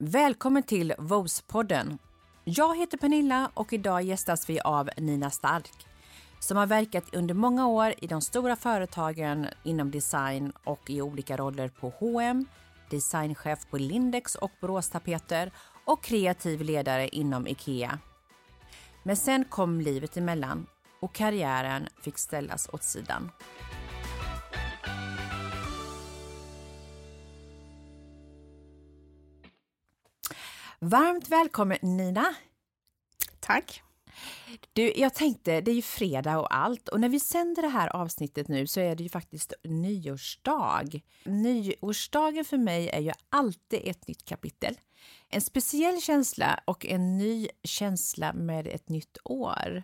Välkommen till VOS-podden. Jag heter Pernilla och idag gästas vi av Nina Stark som har verkat under många år i de stora företagen inom design och i olika roller på H&M, designchef på Lindex och Borås Tapeter och kreativ ledare inom IKEA. Men sen kom livet emellan och karriären fick ställas åt sidan. Varmt välkommen Nina! Tack! Du, jag tänkte, det är ju fredag och allt och när vi sänder det här avsnittet nu så är det ju faktiskt nyårsdag. Nyårsdagen för mig är ju alltid ett nytt kapitel. En speciell känsla och en ny känsla med ett nytt år.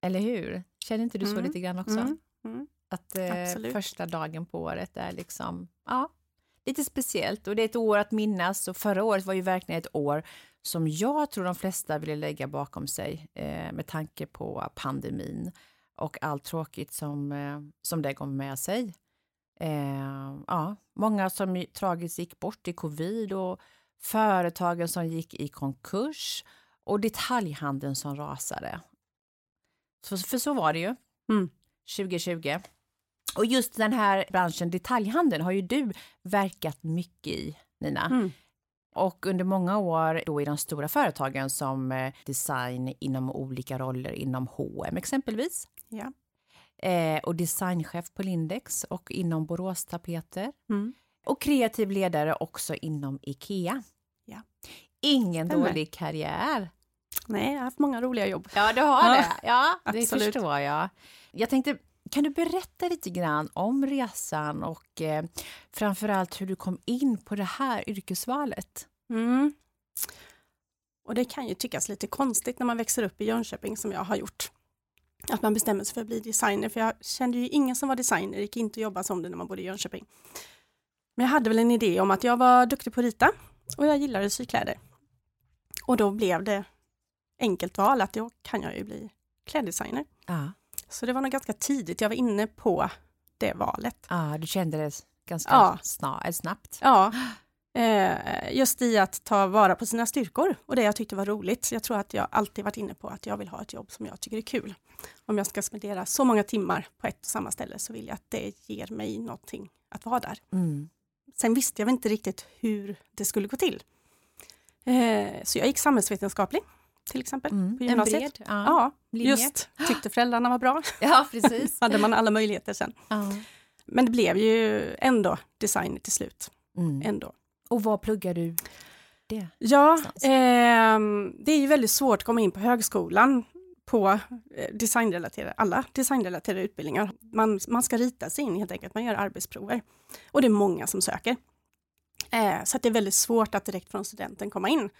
Eller hur? Känner inte du så mm. lite grann också? Mm. Mm. Att eh, första dagen på året är liksom, ja, lite speciellt och det är ett år att minnas och förra året var ju verkligen ett år som jag tror de flesta ville lägga bakom sig eh, med tanke på pandemin och allt tråkigt som, eh, som det kom med sig. Eh, ja, många som tragiskt gick bort i covid och företagen som gick i konkurs och detaljhandeln som rasade. Så, för så var det ju mm. 2020. Och just den här branschen detaljhandeln har ju du verkat mycket i, Nina. Mm. Och under många år då i de stora företagen som eh, design inom olika roller inom H&M exempelvis. Ja. Eh, och designchef på Lindex och inom Borås Tapeter. Mm. Och kreativ ledare också inom IKEA. Ja. Ingen Stämmer. dålig karriär. Nej, jag har haft många roliga jobb. Ja, du har det. Ja, det förstår jag. Jag tänkte, kan du berätta lite grann om resan och eh, framförallt hur du kom in på det här yrkesvalet? Mm. Och det kan ju tyckas lite konstigt när man växer upp i Jönköping som jag har gjort. Att man bestämmer sig för att bli designer, för jag kände ju ingen som var designer, gick inte att jobba som det när man bodde i Jönköping. Men jag hade väl en idé om att jag var duktig på att rita och jag gillade sykläder. Och då blev det enkelt val att då kan jag ju bli kläddesigner. Ja. Så det var nog ganska tidigt jag var inne på det valet. Ja, du kände det ganska ja. snar, snabbt? Ja, eh, just i att ta vara på sina styrkor och det jag tyckte var roligt. Jag tror att jag alltid varit inne på att jag vill ha ett jobb som jag tycker är kul. Om jag ska spendera så många timmar på ett och samma ställe så vill jag att det ger mig någonting att vara där. Mm. Sen visste jag inte riktigt hur det skulle gå till. Eh, så jag gick samhällsvetenskaplig till exempel mm, på gymnasiet. En bred, ja, ja just tyckte föräldrarna var bra. Ja, precis. hade man alla möjligheter sen. Ja. Men det blev ju ändå design till slut. Mm. Ändå. Och vad pluggar du det? Ja, eh, det är ju väldigt svårt att komma in på högskolan på eh, designrelaterade, alla designrelaterade utbildningar. Man, man ska rita sig in helt enkelt, man gör arbetsprover. Och det är många som söker. Eh, så det är väldigt svårt att direkt från studenten komma in.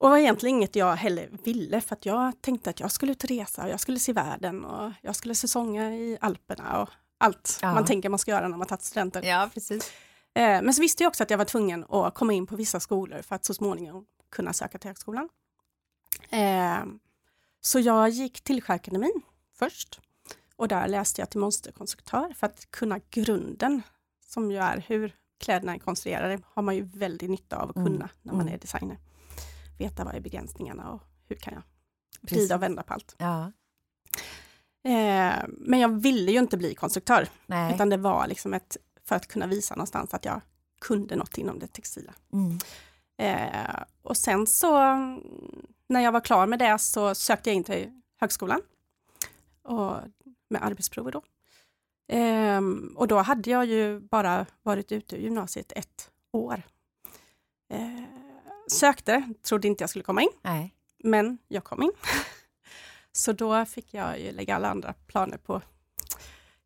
Och var egentligen inget jag heller ville för att jag tänkte att jag skulle ut och resa och jag skulle se världen och jag skulle säsonga i Alperna och allt ja. man tänker man ska göra när man tagit studenten. Ja, precis. Eh, men så visste jag också att jag var tvungen att komma in på vissa skolor för att så småningom kunna söka till högskolan. Eh, så jag gick till Skärakademin först och där läste jag till monsterkonstruktör för att kunna grunden som ju är hur kläderna är konstruerade har man ju väldigt nytta av att kunna mm. när man mm. är designer veta vad är begränsningarna och hur kan jag vrida och vända på allt. Ja. Eh, men jag ville ju inte bli konstruktör, Nej. utan det var liksom ett, för att kunna visa någonstans att jag kunde något inom det textila. Mm. Eh, och sen så, när jag var klar med det så sökte jag in till högskolan och, med arbetsprover då. Eh, och då hade jag ju bara varit ute ur gymnasiet ett år. Eh, sökte, trodde inte jag skulle komma in. Nej. Men jag kom in. Så då fick jag ju lägga alla andra planer på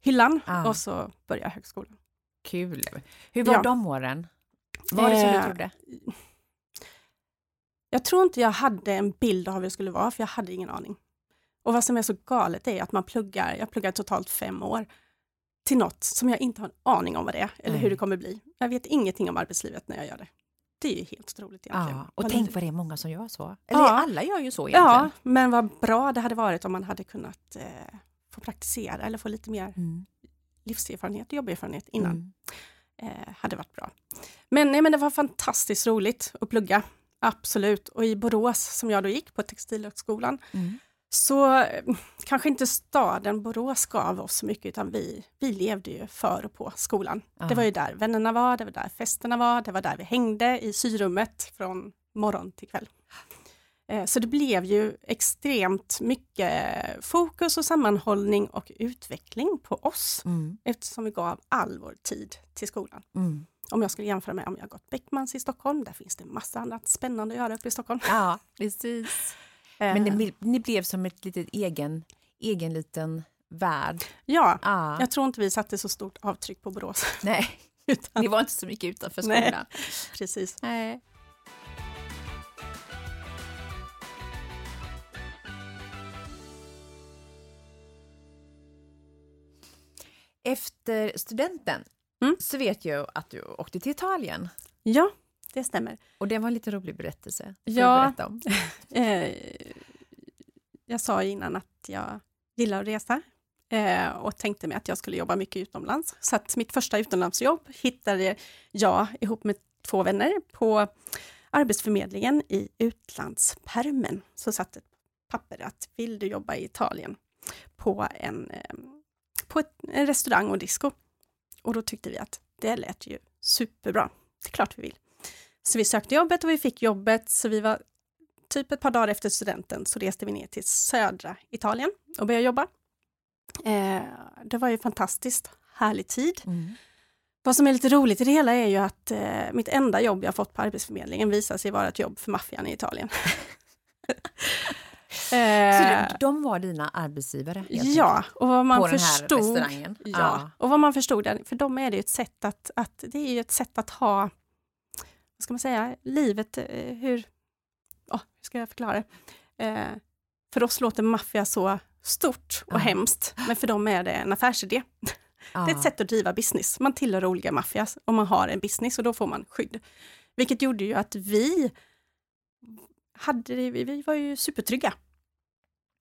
hyllan ah. och så började högskolan. Kul! Hur var ja. de åren? Var det som du eh, trodde? Jag tror inte jag hade en bild av hur det skulle vara, för jag hade ingen aning. Och vad som är så galet är att man pluggar, jag pluggar totalt fem år, till något som jag inte har en aning om vad det är, eller mm. hur det kommer bli. Jag vet ingenting om arbetslivet när jag gör det. Det är ju helt otroligt egentligen. Ja, och tänk vad det är många som gör så. Eller ja. alla gör ju så egentligen. Ja, men vad bra det hade varit om man hade kunnat eh, få praktisera eller få lite mer mm. livserfarenhet och jobberfarenhet innan. eh, hade varit bra. Men, nej, men det var fantastiskt roligt att plugga, absolut. Och i Borås, som jag då gick på Textilhögskolan, mm. Så eh, kanske inte staden Borås gav oss så mycket, utan vi, vi levde ju för och på skolan. Aha. Det var ju där vännerna var, det var där festerna var, det var där vi hängde i syrummet från morgon till kväll. Eh, så det blev ju extremt mycket fokus och sammanhållning och utveckling på oss mm. eftersom vi gav all vår tid till skolan. Mm. Om jag skulle jämföra med om jag gått Beckmans i Stockholm, där finns det massa annat spännande att göra uppe i Stockholm. Ja, precis. Men ni, eh. ni blev som ett litet egen, egen liten värld. Ja, ah. jag tror inte vi satte så stort avtryck på Borås. Nej, Utan... ni var inte så mycket utanför skolan. Nej, precis. Nej. Efter studenten mm. så vet jag att du åkte till Italien. Ja, det stämmer. Och det var en lite rolig berättelse. Ja, om. Jag sa innan att jag gillar att resa eh, och tänkte mig att jag skulle jobba mycket utomlands. Så att mitt första utomlandsjobb hittade jag ihop med två vänner på Arbetsförmedlingen i utlandspermen. Så satt ett papper att vill du jobba i Italien på en eh, på ett, en restaurang och disco. Och då tyckte vi att det lät ju superbra. Det är klart vi vill. Så vi sökte jobbet och vi fick jobbet, så vi var typ ett par dagar efter studenten så reste vi ner till södra Italien och började jobba. Eh, det var ju fantastiskt härlig tid. Mm. Vad som är lite roligt i det hela är ju att eh, mitt enda jobb jag fått på Arbetsförmedlingen visar sig vara ett jobb för maffian i Italien. Eh, så de var dina arbetsgivare? Ja, och vad man på förstod? Ja, ja, och vad man förstod, för dem är det ett sätt att, att, det är ett sätt att ha, vad ska man säga, livet, eh, hur, oh, hur ska jag förklara eh, För oss låter maffia så stort och ja. hemskt, men för dem är det en affärsidé. Ja. Det är ett sätt att driva business. Man tillhör olika maffias och man har en business och då får man skydd. Vilket gjorde ju att vi hade, vi var ju supertrygga.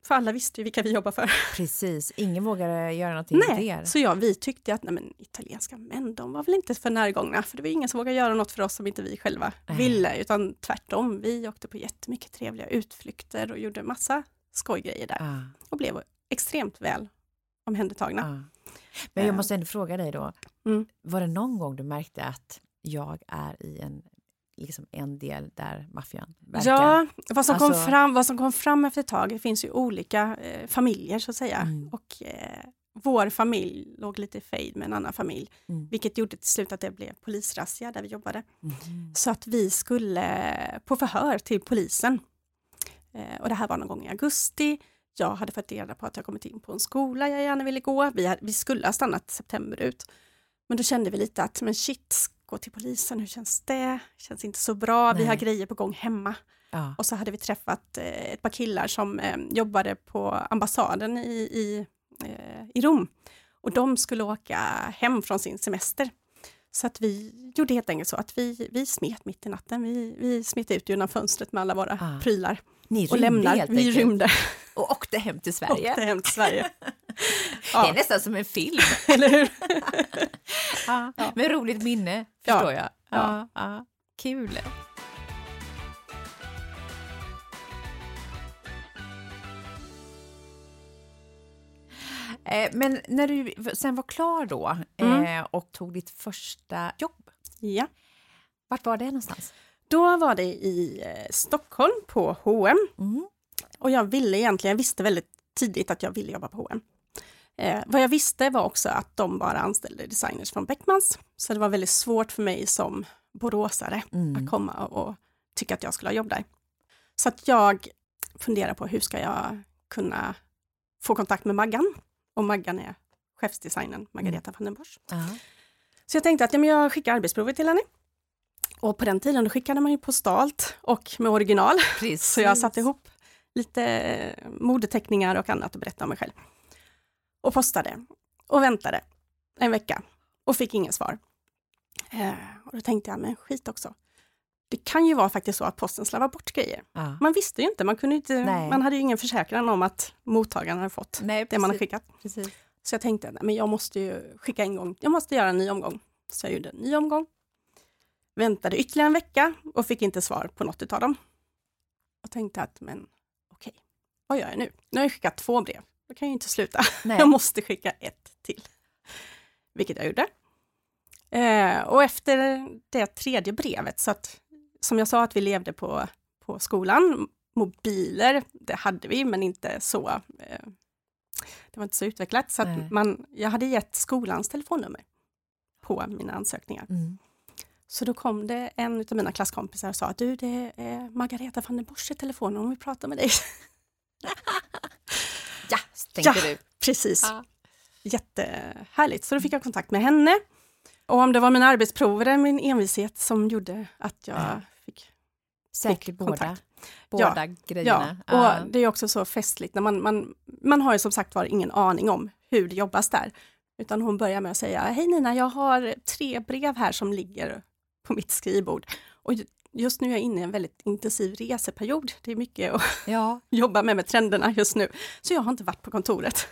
För alla visste ju vilka vi jobbar för. Precis, ingen vågade göra någonting nej, er. Så ja, vi tyckte att nej, men, italienska män, de var väl inte för närgångna, för det var ingen som vågade göra något för oss som inte vi själva nej. ville, utan tvärtom. Vi åkte på jättemycket trevliga utflykter och gjorde massa skojgrejer där ah. och blev extremt väl omhändertagna. Ah. Men jag måste ändå fråga dig då, mm. var det någon gång du märkte att jag är i en liksom en del där maffian verkar. Ja, vad som, alltså... kom fram, vad som kom fram efter ett tag, det finns ju olika eh, familjer så att säga. Mm. Och eh, vår familj låg lite i fejd med en annan familj, mm. vilket gjorde till slut att det blev polisrazzia där vi jobbade. Mm. Så att vi skulle på förhör till polisen. Eh, och det här var någon gång i augusti. Jag hade fått reda på att jag kommit in på en skola jag gärna ville gå. Vi, hade, vi skulle ha stannat september ut. Men då kände vi lite att, men shit, gå till polisen, hur känns det? Känns inte så bra, Nej. vi har grejer på gång hemma. Ja. Och så hade vi träffat eh, ett par killar som eh, jobbade på ambassaden i, i, eh, i Rom. Och de skulle åka hem från sin semester. Så att vi gjorde helt enkelt så att vi, vi smet mitt i natten. Vi, vi smet ut genom fönstret med alla våra ah. prylar. Ni och lämnar. Vi rymde. Och åkte hem till Sverige. Åkte hem till Sverige. ja. Det är nästan som en film. Eller hur? ja. Med roligt minne, förstår jag. Ja. Ja. Kul. Eh, men när du sen var klar då mm. Eh, och tog ditt första jobb, ja. vart var det någonstans? Då var det i eh, Stockholm på H&M. Mm. Och jag ville egentligen, jag visste väldigt tidigt att jag ville jobba på H&M. Eh, vad jag visste var också att de bara anställde designers från Beckmans. Så det var väldigt svårt för mig som boråsare mm. att komma och tycka att jag skulle ha jobb där. Så att jag funderar på hur ska jag kunna få kontakt med Maggan? Och Maggan är chefsdesignern Margareta mm. van den Bosch. Uh -huh. Så jag tänkte att ja, men jag skickar arbetsprovet till henne. Och på den tiden skickade man ju postalt och med original. Precis. Så jag satte ihop lite modeteckningar och annat och berättade om mig själv. Och postade och väntade en vecka och fick inget svar. Eh, och då tänkte jag, men skit också. Det kan ju vara faktiskt så att posten slarvar bort grejer. Ja. Man visste ju inte, man, kunde inte man hade ju ingen försäkran om att mottagaren hade fått Nej, det man har skickat. Precis. Så jag tänkte, men jag måste ju skicka en gång, jag måste göra en ny omgång. Så jag gjorde en ny omgång. Väntade ytterligare en vecka och fick inte svar på något av dem. Och tänkte att, men okej, okay, vad gör jag nu? Nu har jag skickat två brev. Då kan jag inte sluta. Nej. Jag måste skicka ett till. Vilket jag gjorde. Eh, och efter det tredje brevet, så att som jag sa att vi levde på, på skolan, mobiler, det hade vi men inte så, eh, det var inte så utvecklat. Så man, jag hade gett skolans telefonnummer på mina ansökningar. Mm. Så då kom det en av mina klasskompisar och sa att du, det är Margareta van den Bosch i telefonen, om vi pratar med dig. ja, tänkte ja, du. Precis. Ja. Jättehärligt. Så då fick jag kontakt med henne. Och om det var mina arbetsprover eller min envishet som gjorde att jag fick, Säkert fick båda. kontakt. Båda ja, grejerna. Ja, och det är också så festligt när man, man, man har ju som sagt var ingen aning om hur det jobbas där. Utan hon börjar med att säga, hej Nina, jag har tre brev här som ligger på mitt skrivbord. Och just nu är jag inne i en väldigt intensiv reseperiod. Det är mycket att ja. jobba med med trenderna just nu. Så jag har inte varit på kontoret.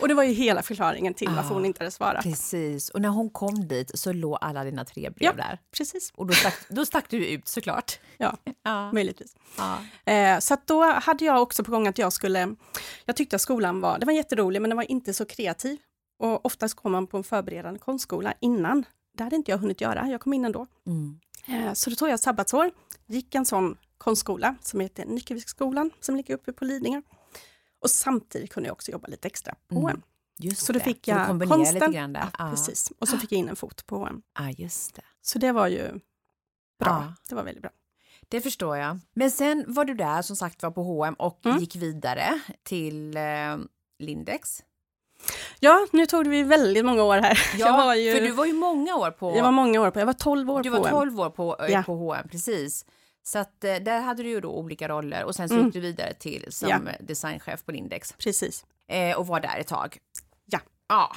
Och det var ju hela förklaringen till varför hon inte hade svarat. Precis, och när hon kom dit så låg alla dina tre brev ja, där. precis. Och då stack, då stack du ut såklart. Ja, ja. möjligtvis. Ja. Eh, så då hade jag också på gång att jag skulle, jag tyckte att skolan var, det var jätterolig men den var inte så kreativ. Och oftast kom man på en förberedande konstskola innan. Det hade inte jag hunnit göra, jag kom in ändå. Mm. Eh, så då tog jag sabbatsår, gick en sån konstskola som heter Nyckelviksskolan som ligger uppe på Lidingö. Och samtidigt kunde jag också jobba lite extra på mm. HM. Just så då fick jag konsten, lite grann där. Ja, precis. Och så fick jag in en fot på HM. Ja, just det. Så det var ju bra. Ja. Det var väldigt bra. Det förstår jag. Men sen var du där som sagt var på H&M och mm. gick vidare till eh, Lindex. Ja, nu tog det vi väldigt många år här. Ja, ju, för du var ju många år på... Jag var många år på, jag var 12 år du på Du var 12 år på, ja. på H&M, precis. Så att eh, där hade du ju då olika roller och sen så mm. gick du vidare till som ja. designchef på Lindex. Precis. Eh, och var där ett tag. Ja. Ja.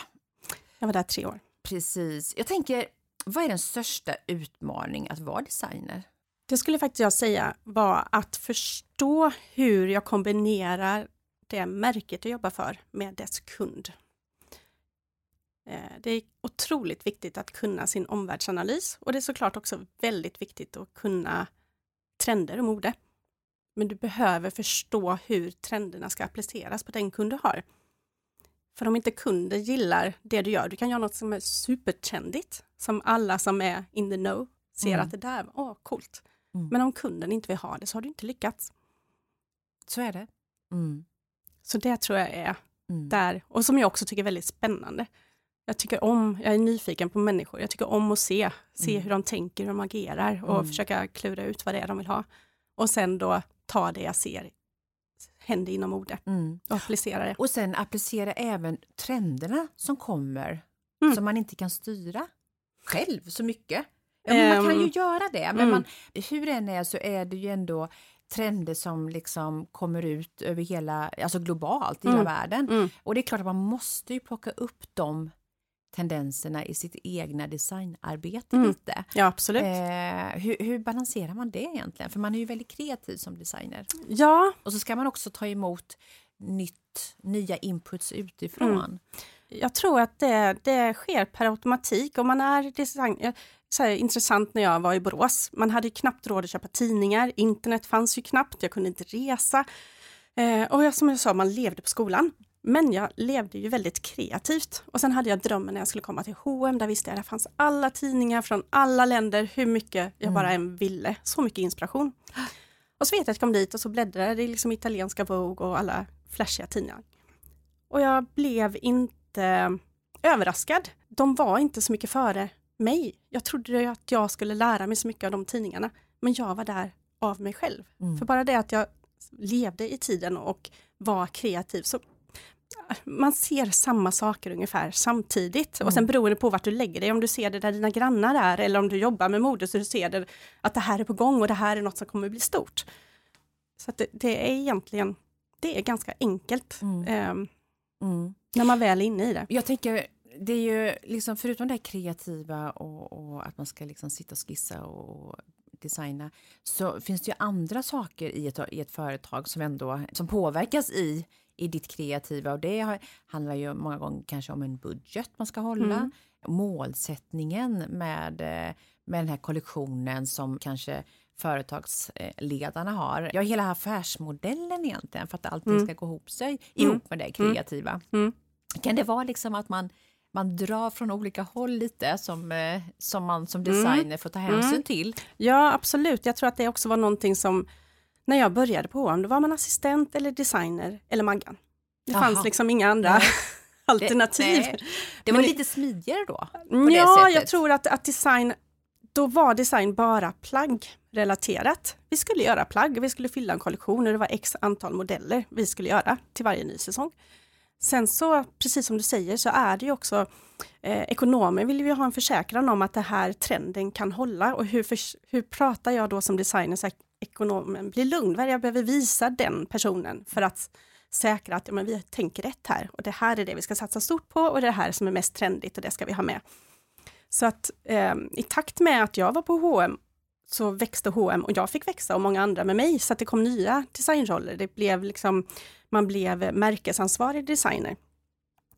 Jag var där tre år. Precis. Jag tänker, vad är den största utmaning att vara designer? Det skulle faktiskt jag säga var att förstå hur jag kombinerar det märket jag jobbar för med dess kund. Eh, det är otroligt viktigt att kunna sin omvärldsanalys och det är såklart också väldigt viktigt att kunna trender och mode. Men du behöver förstå hur trenderna ska appliceras på den kund du har. För om inte kunder gillar det du gör, du kan göra något som är supertrendigt, som alla som är in the know ser mm. att det där var oh, coolt. Mm. Men om kunden inte vill ha det så har du inte lyckats. Så är det. Mm. Så det tror jag är mm. där, och som jag också tycker är väldigt spännande. Jag tycker om, jag är nyfiken på människor, jag tycker om att se, se mm. hur de tänker, hur de agerar och mm. försöka klura ut vad det är de vill ha. Och sen då ta det jag ser händer inom mode mm. och applicera det. Och sen applicera även trenderna som kommer, mm. som man inte kan styra själv så mycket. Ja, man kan ju ehm, göra det, men mm. man, hur det än är så är det ju ändå trender som liksom kommer ut över hela, alltså globalt i hela mm. världen. Mm. Och det är klart att man måste ju plocka upp dem tendenserna i sitt egna designarbete mm. lite. Ja, absolut. Eh, hur, hur, balanserar man det egentligen? För man är ju väldigt kreativ som designer. Ja. Och så ska man också ta emot nytt, nya inputs utifrån. Mm. Jag tror att det, det sker per automatik. Om man är designer, så här, intressant när jag var i Borås. Man hade knappt råd att köpa tidningar. Internet fanns ju knappt. Jag kunde inte resa. Eh, och jag, som jag sa, man levde på skolan. Men jag levde ju väldigt kreativt och sen hade jag drömmen när jag skulle komma till H&M där visste jag att det fanns alla tidningar från alla länder, hur mycket jag mm. bara än ville. Så mycket inspiration. Och så vet jag att jag kom dit och så bläddrade i liksom italienska Vogue och alla flashiga tidningar. Och jag blev inte överraskad. De var inte så mycket före mig. Jag trodde att jag skulle lära mig så mycket av de tidningarna. Men jag var där av mig själv. Mm. För bara det att jag levde i tiden och var kreativ så man ser samma saker ungefär samtidigt. Mm. Och sen beror det på vart du lägger dig, om du ser det där dina grannar är eller om du jobbar med mode så du ser det, att det här är på gång och det här är något som kommer bli stort. Så det, det, är egentligen, det är ganska enkelt mm. Eh, mm. när man väl är inne i det. Jag tänker, det är ju liksom förutom det kreativa och, och, att man ska liksom sitta och skissa och designa så finns det ju andra saker i ett, i ett företag som ändå som påverkas i i ditt kreativa och det handlar ju många gånger kanske om en budget man ska hålla. Mm. målsättningen med, med den här kollektionen som kanske företagsledarna har. Ja, hela affärsmodellen egentligen för att allting mm. ska gå ihop sig ihop mm. med det kreativa. Mm. mm. Kan det vara liksom att man man drar från olika håll lite som, eh, som man som mm. designer mm. får ta hänsyn mm. till. Ja absolut, jag tror att det också var någonting som när jag började på H&M, då var man assistent eller designer eller Maggan. Det Aha. fanns liksom inga andra alternativ. Det, det var Men, lite smidigare då? ja, jag tror att, att design, då var design bara plaggrelaterat. Vi skulle göra plagg, vi skulle fylla en kollektion och det var x antal modeller vi skulle göra till varje ny säsong. Sen så, precis som du säger, så är det ju också eh, ekonomer vill ju ha en försäkran om att det här trenden kan hålla och hur, för, hur pratar jag då som designer så att ekonomen blir lugn? Vad är det jag behöver visa den personen för att säkra att ja, men vi tänker rätt här och det här är det vi ska satsa stort på och det här som är mest trendigt och det ska vi ha med. Så att eh, i takt med att jag var på H&M så växte H&M och jag fick växa och många andra med mig så att det kom nya designroller. Det blev liksom man blev märkesansvarig designer.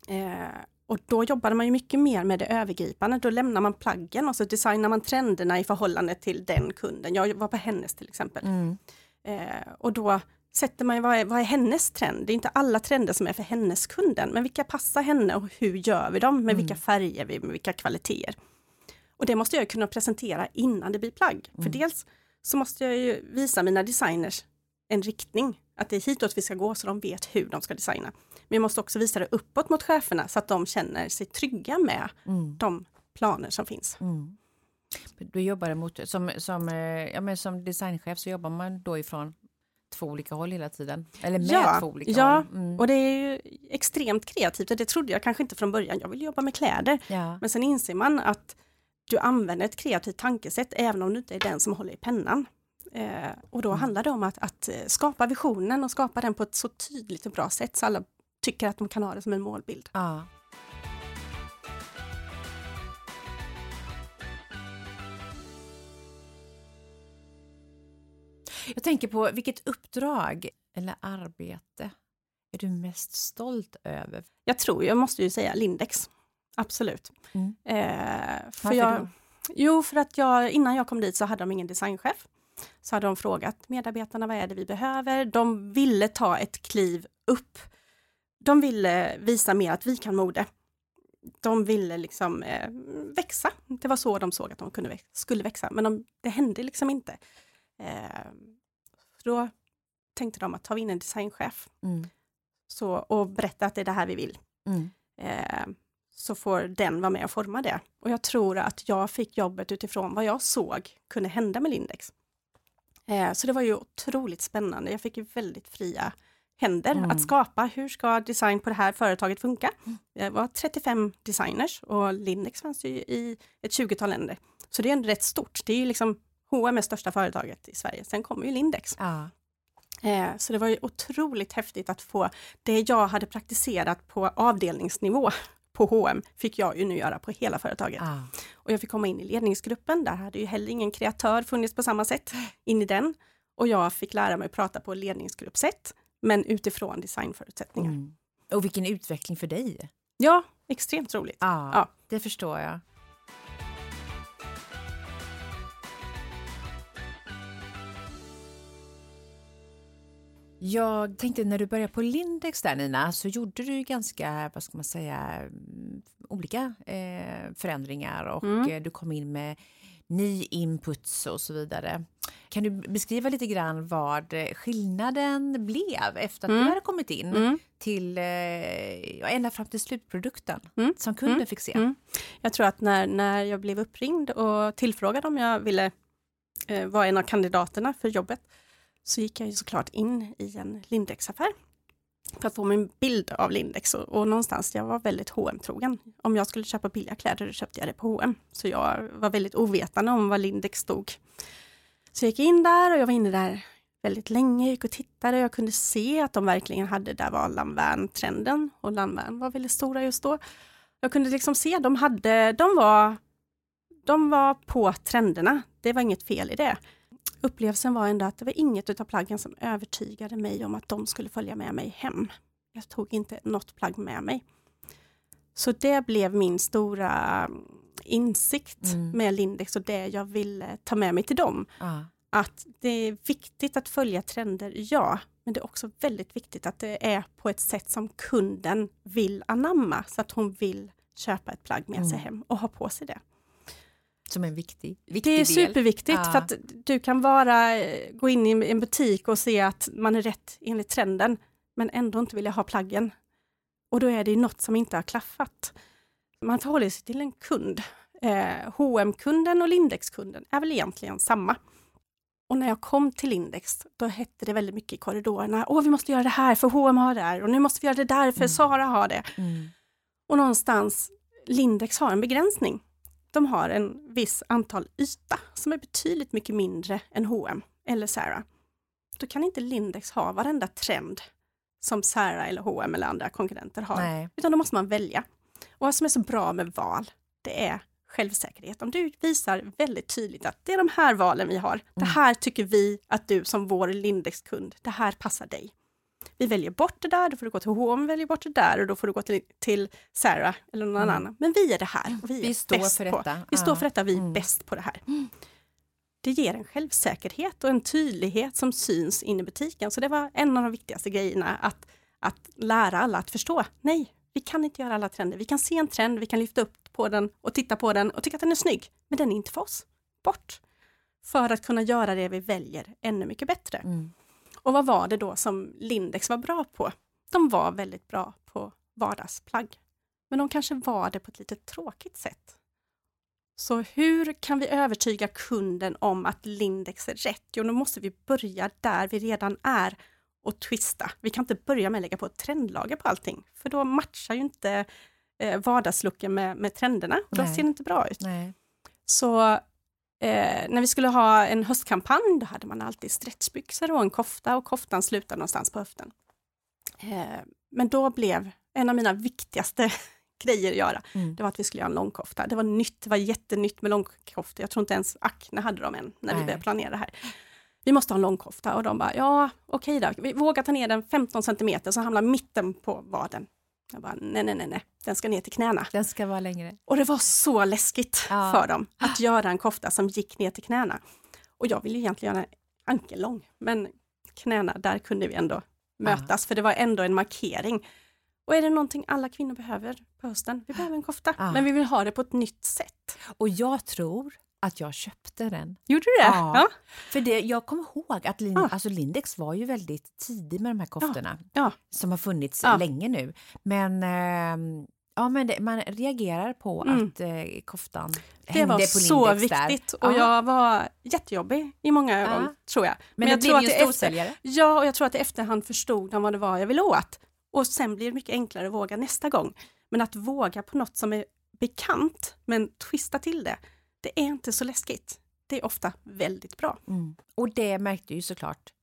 Eh, och då jobbade man ju mycket mer med det övergripande. Då lämnar man plaggen och så designar man trenderna i förhållande till den kunden. Jag var på hennes till exempel. Mm. Eh, och då sätter man vad är, vad är hennes trend? Det är inte alla trender som är för hennes kunden, men vilka passar henne och hur gör vi dem? Med mm. vilka färger, med vilka kvaliteter? Och det måste jag kunna presentera innan det blir plagg. Mm. För dels så måste jag ju visa mina designers en riktning. Att det är hitåt vi ska gå så de vet hur de ska designa. Men vi måste också visa det uppåt mot cheferna så att de känner sig trygga med mm. de planer som finns. Mm. Du jobbar mot, som, som, eh, ja, men som designchef så jobbar man då ifrån två olika håll hela tiden? Eller med ja, två olika ja, håll? Mm. och det är ju extremt kreativt och det trodde jag kanske inte från början. Jag vill jobba med kläder. Ja. Men sen inser man att du använder ett kreativt tankesätt även om du inte är den som håller i pennan. Eh, och då mm. handlar det om att, att, eh, skapa visionen och skapa den på ett så tydligt och bra sätt så alla tycker att de kan ha det som en målbild. Ja. Jag tänker på vilket uppdrag eller arbete är du mest stolt över? Jag tror, jag måste ju säga Lindex. Absolut. Mm. Eh, för Varför jag, då? Jo, för att jag, innan jag kom dit så hade de ingen designchef så hade de frågat medarbetarna vad är det vi behöver. De ville ta ett kliv upp. De ville visa mer att vi kan mode. De ville liksom eh, växa. Det var så de såg att de kunde växa, skulle växa, men de, det hände liksom inte. Eh, då tänkte de att ta in en designchef mm. så, och berätta att det är det här vi vill. Mm. Eh, så får den vara med och forma det. Och jag tror att jag fick jobbet utifrån vad jag såg kunde hända med Lindex. Eh, så det var ju otroligt spännande. Jag fick ju väldigt fria händer mm. att skapa. Hur ska design på det här företaget funka? Mm. Det var 35 designers och Lindex fanns ju i ett 20-tal länder. Så det är ändå rätt stort. Det är ju liksom H&M är största företaget i Sverige. Sen kommer ju Lindex. Ja. Eh, så det var ju otroligt häftigt att få det jag hade praktiserat på avdelningsnivå på H&M fick jag ju nu göra på hela företaget. Ah. Och jag fick komma in i ledningsgruppen, där hade ju heller ingen kreatör funnits på samma sätt, in i den. Och jag fick lära mig prata på ledningsgruppssätt, men utifrån designförutsättningar. Mm. Och vilken utveckling för dig! Ja, extremt roligt. Ah, ja, det förstår jag. Jag tänkte när du började på Lindex där Nina, så gjorde du ganska, vad ska man säga, mm, olika eh, förändringar och mm. Eh, du kom in med ny inputs och så vidare. Kan du beskriva lite grann vad skillnaden blev efter att mm. du hade kommit in mm. till, eh, ända fram till slutprodukten mm. som kunden mm. fick se? Mm. Jag tror att när, när jag blev uppringd och tillfrågad om jag ville eh, vara en av kandidaterna för jobbet så gick jag ju såklart in i en Lindex-affär för att få min bild av Lindex och, och någonstans, jag var väldigt hm trogen Om jag skulle köpa billiga kläder, då köpte jag det på H&M. Så jag var väldigt ovetande om vad Lindex stod. Så jag gick in där och jag var inne där väldigt länge, jag gick och tittade och jag kunde se att de verkligen hade, där var Lanvin-trenden och Lanvin var väldigt stora just då. Jag kunde liksom se, de hade, de var, de var på trenderna, det var inget fel i det upplevelsen var ändå att det var inget utav plaggen som övertygade mig om att de skulle följa med mig hem. Jag tog inte något plagg med mig. Så det blev min stora mm, insikt mm. med Lindex och det jag ville ta med mig till dem. Ah. Att det är viktigt att följa trender, ja, men det är också väldigt viktigt att det är på ett sätt som kunden vill anamma, så att hon vill köpa ett plagg med mm. sig hem och ha på sig det. Som en viktig, viktig Det är del. superviktigt ja. för att du kan bara eh, gå in i en butik och se att man är rätt enligt trenden, men ändå inte vilja ha plaggen. Och då är det något som inte har klaffat. Man förhåller sig till en kund. Eh, hm kunden och Lindex-kunden är väl egentligen samma. Och när jag kom till Lindex, då hette det väldigt mycket i korridorerna, åh vi måste göra det här för H&M har det här och nu måste vi göra det där för mm. Sara har det. Mm. Och någonstans, Lindex har en begränsning. De har en viss antal yta som är betydligt mycket mindre än H&M eller Zara. Då kan inte Lindex ha varenda trend som Zara eller H&M eller andra konkurrenter har. Nej. Utan då måste man välja. Och vad som är så bra med val, det är självsäkerhet. Om du visar väldigt tydligt att det är de här valen vi har. Mm. Det här tycker vi att du som vår Lindex-kund, det här passar dig. Vi väljer bort det där, då får du gå till H&M väljer bort det där och då får du gå till, till Sarah eller någon mm. annan. Men vi är det här. Och vi, vi står för på. detta. Vi ah. står för detta, vi är mm. bäst på det här. Mm. Det ger en självsäkerhet och en tydlighet som syns in i butiken. Så det var en av de viktigaste grejerna, att, att lära alla att förstå. Nej, vi kan inte göra alla trender. Vi kan se en trend, vi kan lyfta upp på den och titta på den och tycka att den är snygg. Men den är inte för oss. Bort! För att kunna göra det vi väljer ännu mycket bättre. Mm. Och vad var det då som Lindex var bra på? De var väldigt bra på vardagsplagg. Men de kanske var det på ett lite tråkigt sätt. Så hur kan vi övertyga kunden om att Lindex är rätt? Jo, då måste vi börja där vi redan är och twista. Vi kan inte börja med att lägga på ett trendlager på allting, för då matchar ju inte eh, vardagslooken med, med trenderna och då Nej. ser det inte bra ut. Nej. Så eh, när vi skulle ha en höstkampanj, då hade man alltid stretchbyxor och en kofta och koftan slutade någonstans på höften. Eh, men då blev en av mina viktigaste grejer att göra, mm. det var att vi skulle göra en långkofta. Det var nytt, det var jättenytt med långkofta. Jag tror inte ens Acne hade dem än när Nej. vi började planera det här. Vi måste ha en långkofta och de bara, ja okej okay då, vi vågar ta ner den 15 centimeter så hamnar mitten på vaden. Jag bara, nej, nej, nej, nej, den ska ner till knäna. Den ska vara längre. Och det var så läskigt ja. för dem att göra en kofta som gick ner till knäna. Och jag ville egentligen göra ankellång, men knäna, där kunde vi ändå mötas, ja. för det var ändå en markering. Och är det någonting alla kvinnor behöver på hösten? Vi behöver en kofta, ja. men vi vill ha det på ett nytt sätt. Och jag tror att jag köpte den. Gjorde du det? Ja. ja. För det, jag kommer ihåg att Lind, ja. alltså Lindex var ju väldigt tidig med de här koftorna ja. som har funnits länge nu. Men eh, Ja, men det, man reagerar på mm. att eh, koftan det hängde på Lindex Det var så viktigt och jag var jättejobbig i många ögon, tror jag. Men, men jag det blev ju storsäljare. Ja, och jag tror att i efterhand förstod de vad det var jag ville åt. Och sen blir det mycket enklare att våga nästa gång. Men att våga på något som är bekant, men twista till det, det är inte så läskigt. Det är ofta väldigt bra. Mm. Och det märkte ju såklart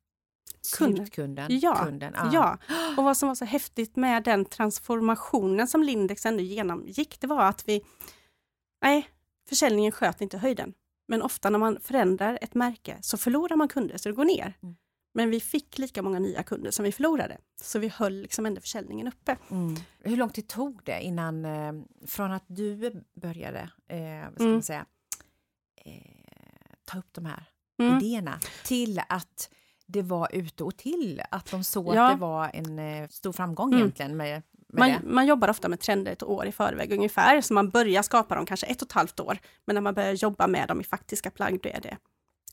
slutkunden. Ja, kunden, ah. ja, och vad som var så häftigt med den transformationen som Lindex ändå genomgick, det var att vi... Nej, försäljningen sköt inte höjden. Men ofta när man förändrar ett märke så förlorar man kunder, så det går ner. Mm. Men vi fick lika många nya kunder som vi förlorade, så vi höll liksom ändå försäljningen uppe. Mm. Hur lång tid tog det innan, eh, från att du började, eh, ska mm. säga, eh, ta upp de här mm. idéerna till att det var ute och till, att de såg ja. att det var en eh, stor framgång mm. egentligen med, man, man, jobbar ofta med trender ett år i förväg ungefär, så man börjar skapa dem kanske ett och ett halvt år. Men när man börjar jobba med dem i faktiska plagg, då är det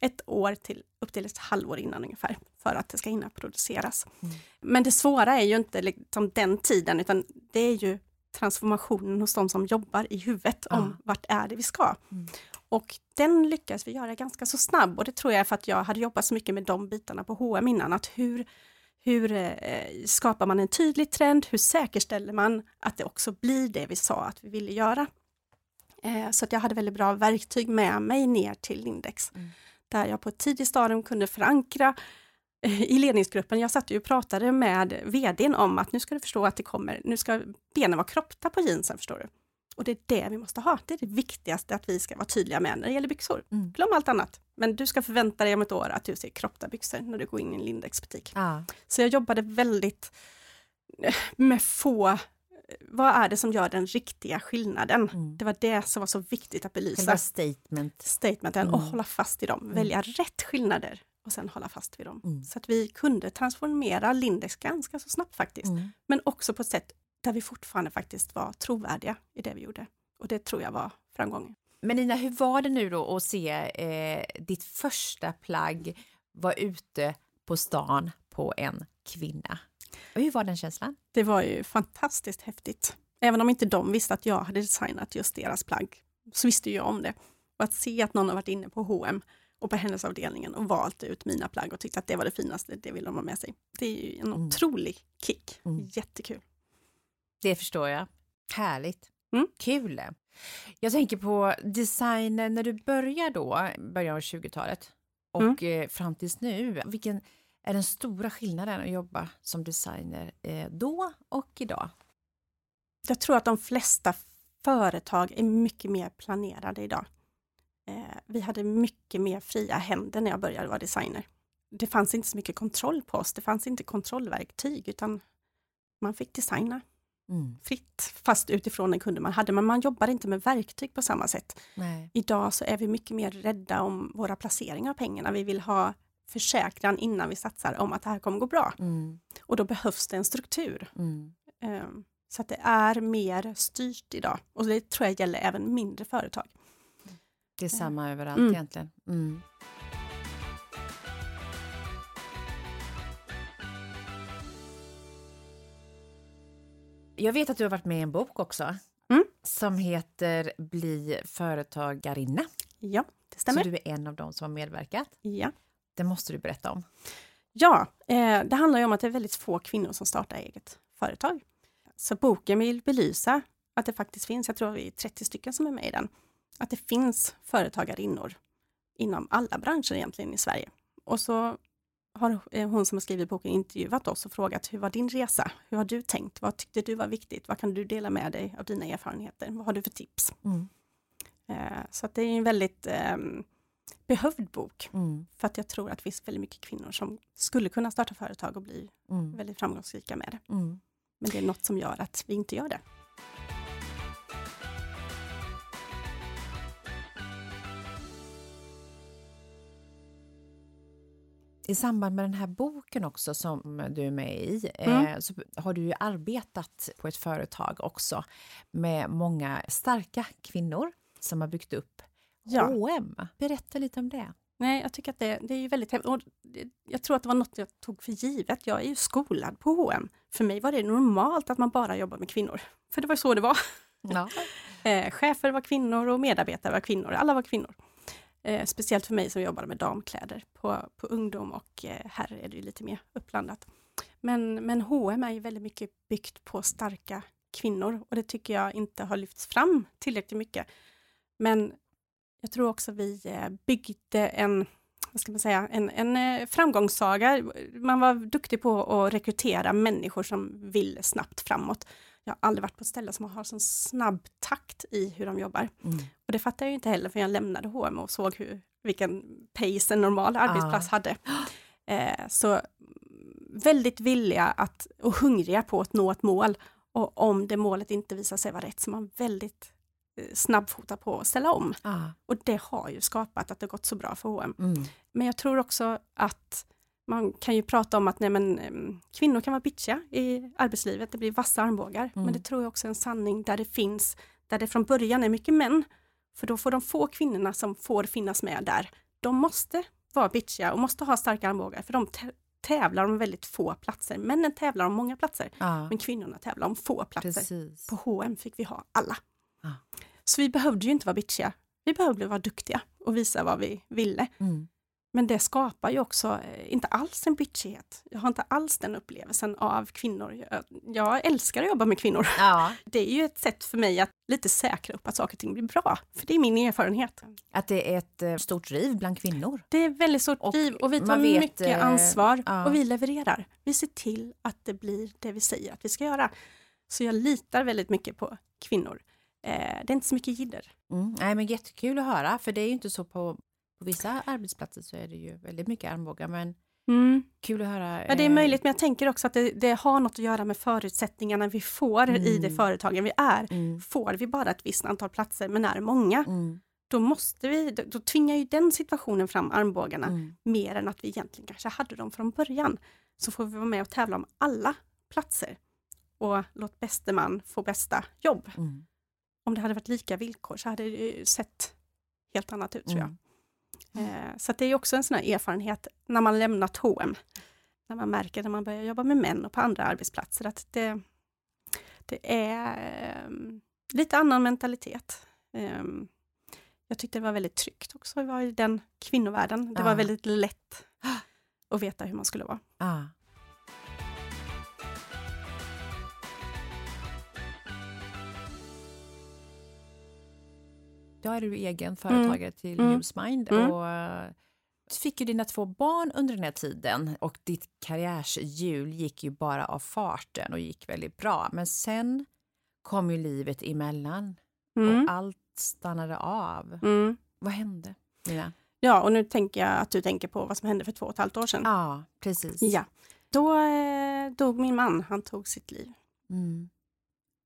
ett år till upp till ett halvår innan ungefär, för att det ska hinna produceras. Mm. Men det svåra är ju inte liksom den tiden, utan det är ju transformationen hos de som jobbar i huvudet ja. om vart är det vi ska. Mm. Och den lyckades vi göra ganska så snabb och det tror jag är för att jag hade jobbat så mycket med de bitarna på H&M innan, att hur, hur eh, skapar man en tydlig trend? Hur säkerställer man att det också blir det vi sa att vi ville göra? Eh, så att jag hade väldigt bra verktyg med mig ner till Lindex, mm. där jag på ett tidigt stadium kunde förankra eh, i ledningsgruppen, jag satt ju och pratade med vdn om att nu ska du förstå att det kommer, nu ska benen vara kroppta på jeansen förstår du. Och det är det vi måste ha. Det är det viktigaste att vi ska vara tydliga med när det gäller byxor. Mm. Glöm allt annat. Men du ska förvänta dig om ett år att du ser kroppta byxor när du går in i en Lindex butik. Ah. Så jag jobbade väldigt eh, med få vad är det som gör den riktiga skillnaden? Mm. Det var det som var så viktigt att belysa. Statement. Statementen mm. och hålla fast i dem, mm. välja rätt skillnader och sen hålla fast vid dem. Mm. Så att vi kunde transformera Lindex ganska så snabbt faktiskt. Mm. Men också på ett sätt där vi fortfarande faktiskt var trovärdiga i det vi gjorde. Och det tror jag var framgången. Men Nina, hur var det nu då att se eh, ditt första plagg vara ute på stan på en kvinna? Och hur var den känslan? Det var ju fantastiskt häftigt. Även om inte de visste att jag hade designat just deras plagg, så visste jag om det. Och att se att någon har varit inne på H&M och på hennes avdelningen och valt ut mina plagg och tyckte att det var det finaste, det vill de ha med sig. Det är ju en mm. otrolig kick. Mm. Jättekul. Det förstår jag. Härligt. Mm. Kul! Jag tänker på designen när du börjar då, början av 20-talet och mm. Fram tills nu. Vilken är den stora skillnaden att jobba som designer eh, då och idag? Jag tror att de flesta företag är mycket mer planerade idag. Eh, vi hade mycket mer fria händer när jag började vara designer. Det fanns inte så mycket kontroll på oss, det fanns inte kontrollverktyg utan man fick designa mm. fritt, fast utifrån den kunden man hade. Men man jobbade inte med verktyg på samma sätt. Nej. Idag så är vi mycket mer rädda om våra placeringar av pengarna. Vi vill ha försäkran innan vi satsar om att det här kommer gå bra. Mm. Och då behövs det en struktur. Mm. Um, så att det är mer styrt idag och det tror jag gäller även mindre företag. Det är samma mm. överallt mm. egentligen. Jag vet att du har varit med i en bok också mm. som heter Bli företagarinna. Ja, det stämmer. Så du är en av dem som har medverkat. Ja. Det måste du berätta om. Ja, eh, det handlar ju om att det är väldigt få kvinnor som startar eget företag. Så boken vill belysa att det faktiskt finns, jag tror vi är 30 stycken som är med i den, att det finns företagarinnor inom alla branscher egentligen i Sverige. Och så har eh, hon som har skrivit boken intervjuat oss och frågat hur var din resa? Hur har du tänkt? Vad tyckte du var viktigt? Vad kan du dela med dig av dina erfarenheter? Vad har du för tips? Mm. Eh, så att det är en väldigt eh, behövd bok. Mm. För att jag tror att det finns väldigt mycket kvinnor som skulle kunna starta företag och bli mm. väldigt framgångsrika med det. Mm. Men det är något som gör att vi inte gör det. I samband med den här boken också som du är med i mm. eh, så har du ju arbetat på ett företag också med många starka kvinnor som har byggt upp ja. H&M. Berätta lite om det. Nej, jag tycker att det, det är väldigt häftigt. Jag tror att det var något jag tog för givet. Jag är ju skolad på H&M. För mig var det normalt att man bara jobbar med kvinnor. För det var så det var. Ja. eh, chefer var kvinnor och medarbetare var kvinnor. Alla var kvinnor. Eh, speciellt för mig som jobbar med damkläder på, på ungdom och eh, här är det ju lite mer uppblandat. Men, men H&M är ju väldigt mycket byggt på starka kvinnor och det tycker jag inte har lyfts fram tillräckligt mycket. Men jag tror också vi eh, byggde en, vad ska man säga, en, en eh, framgångssaga. Man var duktig på att rekrytera människor som vill snabbt framåt. Jag har aldrig varit på ett ställe som har så snabb takt i hur de jobbar. Mm. Och det fattar jag inte heller för jag lämnade H&M och såg hur, vilken pace en normal arbetsplats ah. hade. Eh, så väldigt villiga att, och hungriga på att nå ett mål. Och om det målet inte visar sig vara rätt så man väldigt eh, snabbfota på att ställa om. Ah. Och det har ju skapat att det gått så bra för H&M. Mm. Men jag tror också att man kan ju prata om att nej, men, kvinnor kan vara bitchiga i arbetslivet, det blir vassa armbågar. Mm. Men det tror jag också är en sanning där det finns, där det från början är mycket män. För då får de få kvinnorna som får finnas med där, de måste vara bitchiga och måste ha starka armbågar för de tävlar om väldigt få platser. Männen tävlar om många platser, ja. men kvinnorna tävlar om få platser. Precis. På H&M fick vi ha alla. Ja. Så vi behövde ju inte vara bitchiga. Vi behövde vara duktiga och visa vad vi ville. Mm. Men det skapar ju också eh, inte alls en bitchighet. Jag har inte alls den upplevelsen av kvinnor. Jag, jag älskar att jobba med kvinnor. Ja. Det är ju ett sätt för mig att lite säkra upp att saker och ting blir bra. För det är min erfarenhet. Att det är ett eh, stort driv bland kvinnor? Det är väldigt stort och driv och vi tar vet, mycket eh, ansvar ja. och vi levererar. Vi ser till att det blir det vi säger att vi ska göra. Så jag litar väldigt mycket på kvinnor. Det är inte så mycket jidder. Mm. Nej, men jättekul att höra, för det är ju inte så på på vissa arbetsplatser så är det ju väldigt mycket armbågar men Mm. Kul att höra. Ja, det är möjligt, men jag tänker också att det, det har något att göra med förutsättningarna vi får mm. i det företagen vi är. Mm. Får vi bara ett visst antal platser, men är många, mm. då måste vi, då, då tvingar ju den situationen fram armbågarna mm. mer än att vi egentligen kanske hade dem från början. Så får vi vara med och tävla om alla platser och låt bäste man få bästa jobb. Mm. Om det hade varit lika villkor så hade det sett helt annat ut tror jag. Mm. Eh, så det är också en sån erfarenhet när man lämnat H&M när man märker när man börjar jobba med män och på andra arbetsplatser att det, det är um, lite annan mentalitet. Um, jag tyckte det var väldigt tryggt också att vara i den kvinnovärlden. Det ah. var väldigt lätt att veta hur man skulle vara. Ah. Då är du egen företagare mm. till mm. Newsmind mm. och eh, fick ju dina två barn under den här tiden och ditt karriärshjul gick ju bara av farten och gick väldigt bra. Men sen kom ju livet emellan mm. och allt stannade av. Mm. Vad hände, Nina? Ja, och nu tänker jag att du tänker på vad som hände för två och ett halvt år sedan. Ja, precis. Ja. Då eh, dog min man, han tog sitt liv. Mm.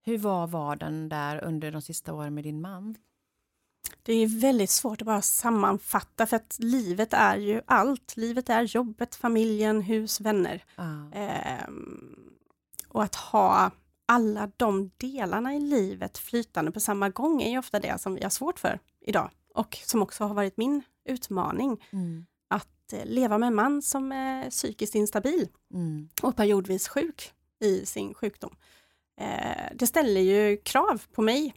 Hur var vardagen där under de sista åren med din man? Det är väldigt svårt att bara sammanfatta för att livet är ju allt. Livet är jobbet, familjen, hus, vänner. Ah. Ehm, och att ha alla de delarna i livet flytande på samma gång är ju ofta det som vi har svårt för idag. Och som också har varit min utmaning. Mm. Att eh, leva med en man som är psykiskt instabil mm. och periodvis sjuk i sin sjukdom. Eh, det ställer ju krav på mig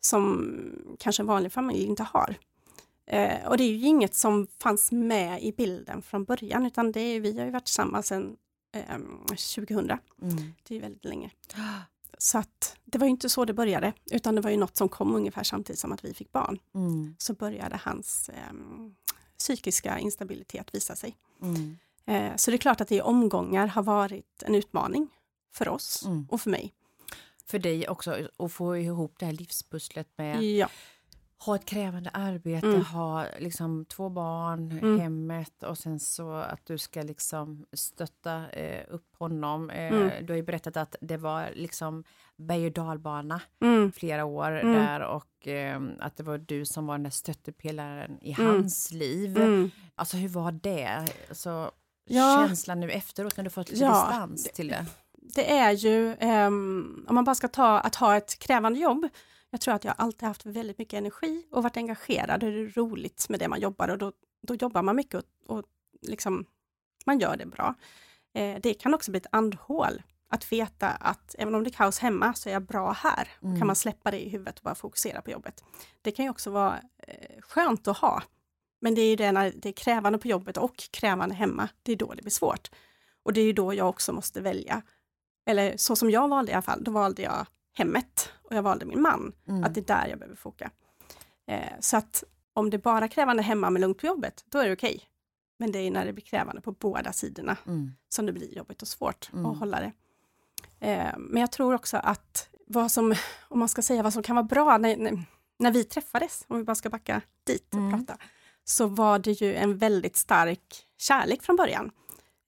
som kanske en vanlig familj inte har. Eh, och det är ju inget som fanns med i bilden från början utan det är, vi har ju varit tillsammans sedan eh, 2000. Mm. Det är väldigt länge. Så att det var ju inte så det började utan det var ju något som kom ungefär samtidigt som att vi fick barn. Mm. Så började hans eh, psykiska instabilitet visa sig. Mm. Eh, så det är klart att det i omgångar har varit en utmaning för oss mm. och för mig för dig också att få ihop det här livspusslet med ja. ha ett krävande arbete, mm. ha liksom två barn, mm. hemmet och sen så att du ska liksom stötta eh, upp honom. Eh, mm. Du har ju berättat att det var liksom berg och dalbana mm. flera år mm. där och eh, att det var du som var den där stöttepelaren i mm. hans liv. Alltså hur var det? Alltså, ja. Känslan nu efteråt när du fått lite ja, distans till det? Det är ju, um, om man bara ska ta att ha ett krävande jobb, jag tror att jag alltid haft väldigt mycket energi och varit engagerad. Det är roligt med det man jobbar och då, då jobbar man mycket och, och liksom, man gör det bra. Eh, det kan också bli ett andhål att veta att även om det är kaos hemma så är jag bra här. Mm. Kan man släppa det i huvudet och bara fokusera på jobbet. Det kan ju också vara eh, skönt att ha. Men det är ju det när det är krävande på jobbet och krävande hemma, det är då det blir svårt. Och det är ju då jag också måste välja eller så som jag valde i alla fall, då valde jag hemmet och jag valde min man. Mm. Att det är där jag behöver foka. Eh, så att om det bara är krävande hemma med lugnt på jobbet, då är det okej. Okay. Men det är när det blir krävande på båda sidorna mm. som det blir jobbigt och svårt mm. att hålla det. Eh, men jag tror också att vad som, om man ska säga vad som kan vara bra, när, när, när vi träffades, om vi bara ska backa dit och mm. prata, så var det ju en väldigt stark kärlek från början.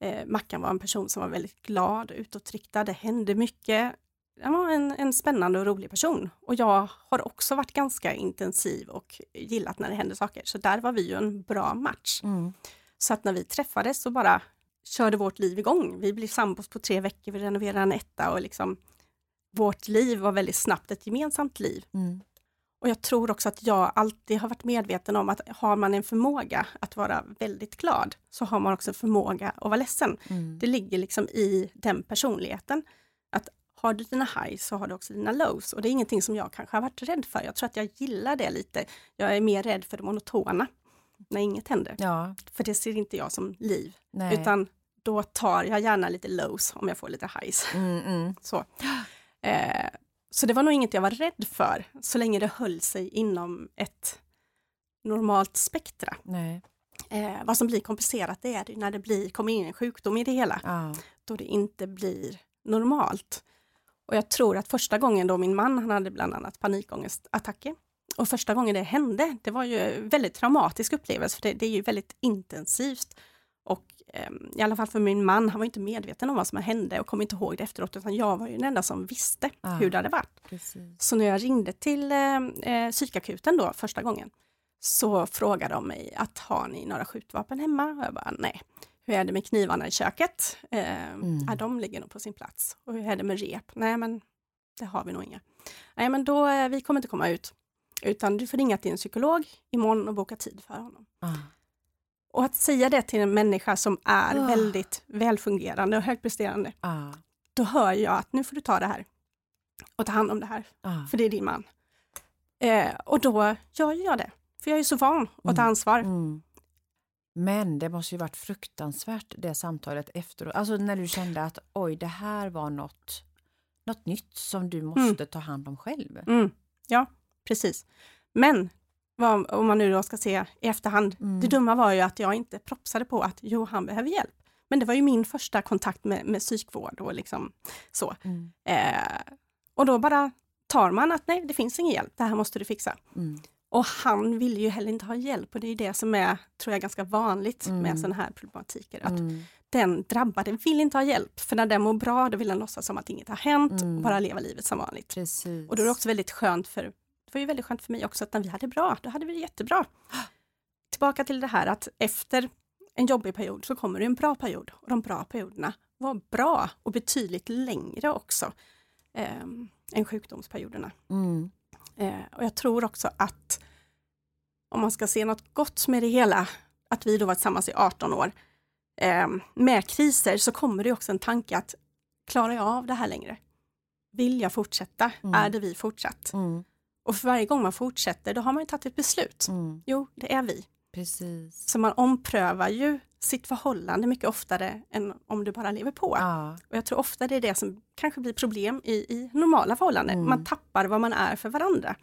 Eh, Mackan var en person som var väldigt glad, utåtriktad, det hände mycket. Han var en, en spännande och rolig person. Och jag har också varit ganska intensiv och gillat när det händer saker. Så där var vi ju en bra match. Mm. Så att när vi träffades så bara körde vårt liv igång. Vi blev sambos på tre veckor, vi renoverade en etta och liksom vårt liv var väldigt snabbt ett gemensamt liv. Mm. Och jag tror också att jag alltid har varit medveten om att har man en förmåga att vara väldigt glad, så har man också förmåga att vara ledsen. Mm. Det ligger liksom i den personligheten. Att har du dina highs så har du också dina lows. Och det är ingenting som jag kanske har varit rädd för. Jag tror att jag gillar det lite. Jag är mer rädd för det monotona, när inget händer. Ja. För det ser inte jag som liv. Nej. Utan då tar jag gärna lite lows om jag får lite highs. Mm, mm. Så. Eh, så det var nog inget jag var rädd för, så länge det höll sig inom ett normalt spektra. Eh, vad som blir komplicerat det är när det blir, kommer in en sjukdom i det hela, ah. då det inte blir normalt. Och jag tror att första gången då min man, han hade bland annat panikångestattacker, och första gången det hände, det var ju en väldigt traumatisk upplevelse, för det, det är ju väldigt intensivt Och eh, i alla fall för min man, han var inte medveten om vad som hände och kom inte ihåg det efteråt, utan jag var ju den enda som visste ah, hur det hade varit. Precis. Så när jag ringde till eh, eh, psykakuten då första gången, så frågade de mig att har ni några skjutvapen hemma? Och jag bara nej. Hur är det med knivarna i köket? Eh, mm. ja, de ligger nog på sin plats. Och hur är det med rep? Nej men det har vi nog inga. Nej men då, eh, vi kommer inte komma ut. Utan du får ringa till en psykolog imorgon och boka tid för honom. Ah. Och att säga det till en människa som är ah. väldigt välfungerande och högpresterande. Ah. Då hör jag att nu får du ta det här och ta hand om det här. Ah. För det är din man. Eh, och då gör jag det. För jag är så van att mm. ta ansvar. Mm. Men det måste ju varit fruktansvärt det samtalet efteråt. Alltså när du kände att oj, det här var något, något nytt som du måste mm. ta hand om själv. Mm. Ja, precis. Men vad, om man nu då ska se i efterhand, mm. det dumma var ju att jag inte propsade på att jo, han behöver hjälp. Men det var ju min första kontakt med, med psykvård och liksom så. Mm. Eh, och då bara tar man att nej, det finns ingen hjälp, det här måste du fixa. Mm. Och han ville ju heller inte ha hjälp och det är det som är, tror jag, ganska vanligt mm. med sådana här problematiker. Att mm. Den drabbade vill inte ha hjälp, för när den mår bra då vill den låtsas som att inget har hänt mm. och bara leva livet som vanligt. Precis. Och då är det också väldigt skönt för, var ju väldigt skönt för mig också att när vi hade bra, då hade vi det jättebra. Tillbaka till det här att efter en jobbig period så kommer det en bra period och de bra perioderna var bra och betydligt längre också eh, än sjukdomsperioderna. Mm. Eh, och jag tror också att om man ska se något gott med det hela, att vi då var tillsammans i 18 år, eh, med kriser så kommer det också en tanke att klarar jag av det här längre? Vill jag fortsätta? Mm. Är det vi fortsatt? Mm. Och för varje gång man fortsätter, då har man ju tagit ett beslut. Mm. Jo, det är vi. Precis. Så man omprövar ju sitt förhållande mycket oftare än om du bara lever på. Ja. Och jag tror ofta det är det som kanske blir problem i, i normala förhållanden. Mm. Man tappar vad man är för varandra.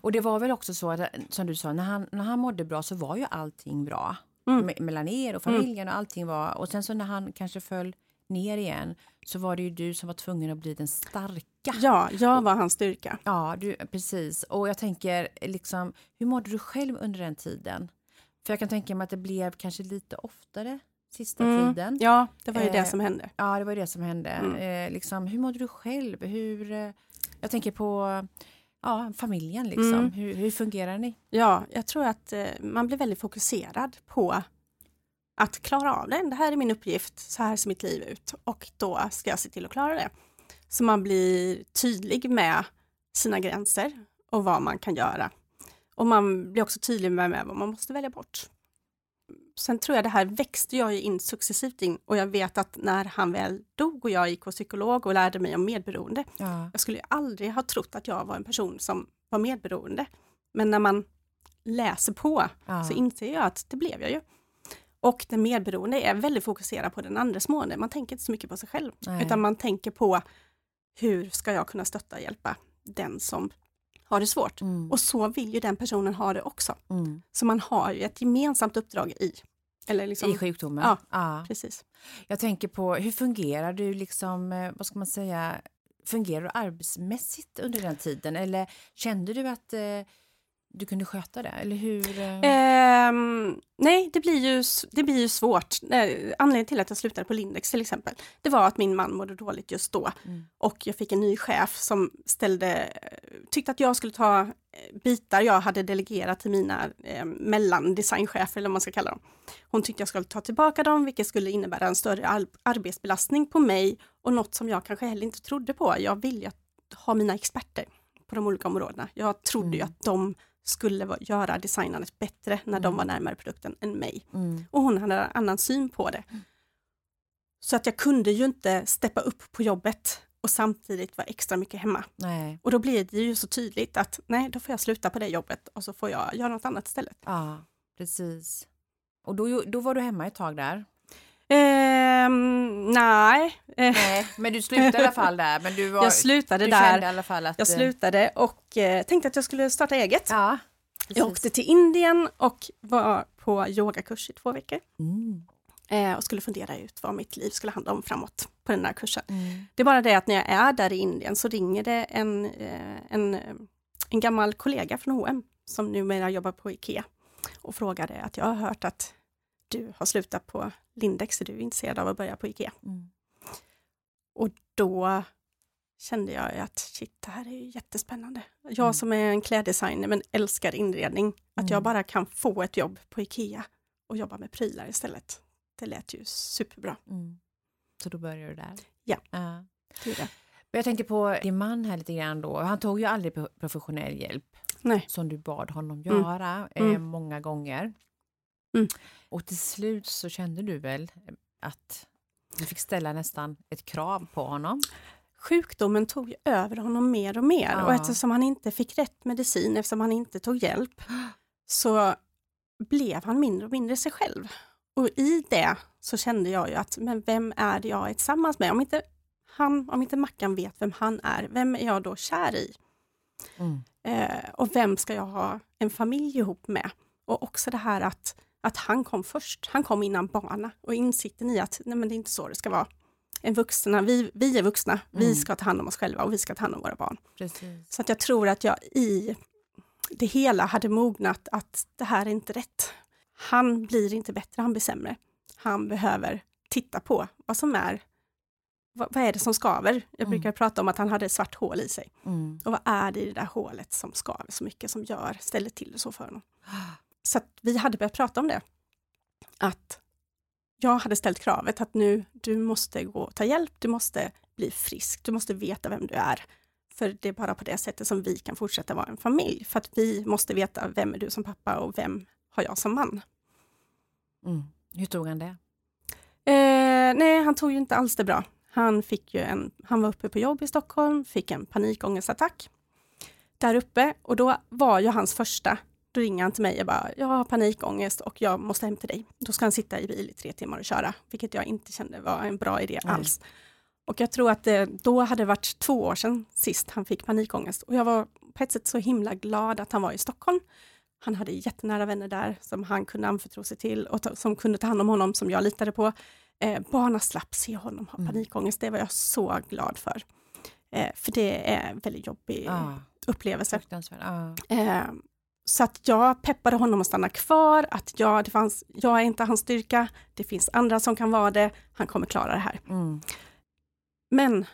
Och det var väl också så att, som du sa, när han, när han mådde bra så var ju allting bra. Mm. Me mellan er och familjen och allting var... Och sen så när han kanske föll ner igen så var det ju du som var tvungen att bli den starka. Ja, jag var hans styrka. Ja, du, precis. Och jag tänker, liksom, hur mådde du själv under den tiden? För jag kan tänka mig att det blev kanske lite oftare sista mm. tiden. Ja, det var ju eh, det som hände. Ja, det var det som hände. Mm. Eh, liksom, hur mådde du själv? Hur, eh, jag tänker på ja, familjen, liksom. Mm. Hur, hur fungerar ni? Ja, jag tror att eh, man blir väldigt fokuserad på att klara av det. Det här är min uppgift, så här ser mitt liv ut och då ska jag se till att klara det. Så man blir tydlig med sina gränser och vad man kan göra. Och man blir också tydlig med, med vad man måste välja bort. Sen tror jag det här växte jag in successivt in och jag vet att när han väl dog och jag gick hos psykolog och lärde mig om medberoende. Ja. Jag skulle aldrig ha trott att jag var en person som var medberoende. Men när man läser på ja. så inser jag att det blev jag ju. Och den medberoende är väldigt fokuserad på den andres mående. Man tänker inte så mycket på sig själv, Nej. utan man tänker på hur ska jag kunna stötta och hjälpa den som har det svårt. Mm. Och så vill ju den personen ha det också. Mm. Så man har ju ett gemensamt uppdrag i eller liksom, I sjukdomen? Ja, ja, precis. Jag tänker på, hur fungerar du liksom, eh, vad ska man säga, fungerar du arbetsmässigt under den tiden? Eller kände du att eh, du kunde sköta det? Eller hur? Eh, nej, det blir, ju, det blir ju svårt. Anledningen till att jag slutade på Lindex till exempel, det var att min man mådde dåligt just då. Mm. Och jag fick en ny chef som ställde, tyckte att jag skulle ta eh, bitar jag hade delegerat till mina eh, mellandesignchefer, eller vad man ska kalla dem. Hon tyckte jag skulle ta tillbaka dem, vilket skulle innebära en större ar arbetsbelastning på mig och något som jag kanske heller inte trodde på. Jag vill ju ha mina experter på de olika områdena. Jag trodde mm. ju att de skulle göra designandet bättre när mm. de var närmare produkten än mig. Mm. Och hon hade en annan syn på det. Mm. Så att jag kunde ju inte steppa upp på jobbet och samtidigt vara extra mycket hemma. Nej. Och då blir det ju så tydligt att nej, då får jag sluta på det jobbet och så får jag göra något annat istället. Ja, precis. Och då, då var du hemma ett tag där? Um, nej. nej. Men du slutade i alla fall där? Men du var, jag slutade du där. I alla fall att, jag slutade och eh, tänkte att jag skulle starta eget. Ja, jag åkte till Indien och var på yogakurs i två veckor. Mm. Eh, och skulle fundera ut vad mitt liv skulle handla om framåt på den här kursen. Mm. Det är bara det att när jag är där i Indien så ringer det en, eh, en, en gammal kollega från H&M som numera jobbar på IKEA och frågade att jag har hört att du har slutat på Lindex, är du intresserad av att börja på IKEA? Mm. Och då kände jag att shit, det här är ju jättespännande. Jag mm. som är en kläddesigner men älskar inredning, att jag mm. bara kan få ett jobb på IKEA och jobba med prylar istället. Det lät ju superbra. Mm. Så då började du där? Ja, uh. det det. Jag tänker på din man här lite grann då. Han tog ju aldrig professionell hjälp Nej. som du bad honom mm. göra mm. Eh, många gånger. Mm. Och till slut så kände du väl att du fick ställa nästan ett krav på honom? Sjukdomen tog över honom mer och mer ja. och eftersom han inte fick rätt medicin, eftersom han inte tog hjälp, så blev han mindre och mindre sig själv. Och i det så kände jag ju att, men vem är det jag är tillsammans med? Om inte han, om inte Mackan vet vem han är, vem är jag då kär i? Mm. Eh, och vem ska jag ha en familj ihop med? Och också det här att, att han kom först, han kom innan barna och insikten i att nej men det är inte så det ska vara. En vuxna, vi, vi är vuxna, mm. vi ska ta hand om oss själva och vi ska ta hand om våra barn. Precis. Så att jag tror att jag i det hela hade mognat att det här är inte rätt. Han blir inte bättre, han blir sämre. Han behöver titta på vad som är vad, vad är det som skaver? Jag mm. brukar prata om att han hade ett svart hål i sig. Mm. Och vad är det i det där hålet som skaver så mycket, som gör, ställer till det så för honom? Så vi hade börjat prata om det. Att jag hade ställt kravet att nu, du måste gå och ta hjälp, du måste bli frisk, du måste veta vem du är. För det är bara på det sättet som vi kan fortsätta vara en familj. För att vi måste veta vem är du som pappa och vem har jag som man. Mm. Hur tog han det? Eh, nej, han tog ju inte alls det bra. Han, fick ju en, han var uppe på jobb i Stockholm, fick en panikångestattack där uppe och då var ju hans första, då ringer han till mig och bara, jag har panikångest och jag måste hem till dig. Då ska han sitta i bil i tre timmar och köra, vilket jag inte kände var en bra idé mm. alls. Och jag tror att det då hade varit två år sedan sist han fick panikångest och jag var på ett sätt så himla glad att han var i Stockholm. Han hade jättenära vänner där som han kunde anförtro sig till och som kunde ta hand om honom, som jag litade på. Eh, barnen slapp se honom ha mm. panikångest, det var jag så glad för. Eh, för det är en väldigt jobbig ah. upplevelse. Ah. Eh, så att jag peppade honom att stanna kvar, att jag, det fanns, jag är inte hans styrka, det finns andra som kan vara det, han kommer klara det här. Mm. Men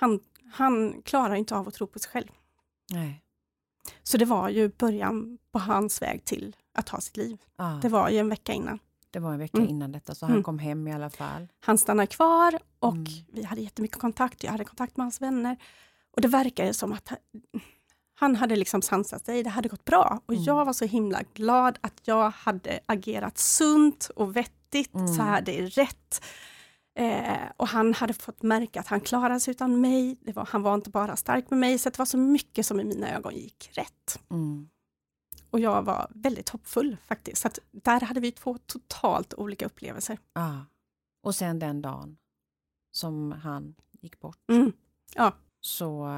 han, han klarar inte av att tro på sig själv. Nej. Så det var ju början på hans väg till att ta sitt liv. Ah. Det var ju en vecka innan. Det var en vecka mm. innan detta, så han mm. kom hem i alla fall. Han stannade kvar och mm. vi hade jättemycket kontakt. Jag hade kontakt med hans vänner. Och det verkade som att han hade liksom sansat sig, det hade gått bra. Och mm. jag var så himla glad att jag hade agerat sunt och vettigt, mm. så här, det är rätt. Eh, och han hade fått märka att han klarade sig utan mig. Det var, han var inte bara stark med mig, så det var så mycket som i mina ögon gick rätt. Mm. Och jag var väldigt hoppfull faktiskt. Så att där hade vi två totalt olika upplevelser. Ah. Och sen den dagen som han gick bort, mm. ja. så,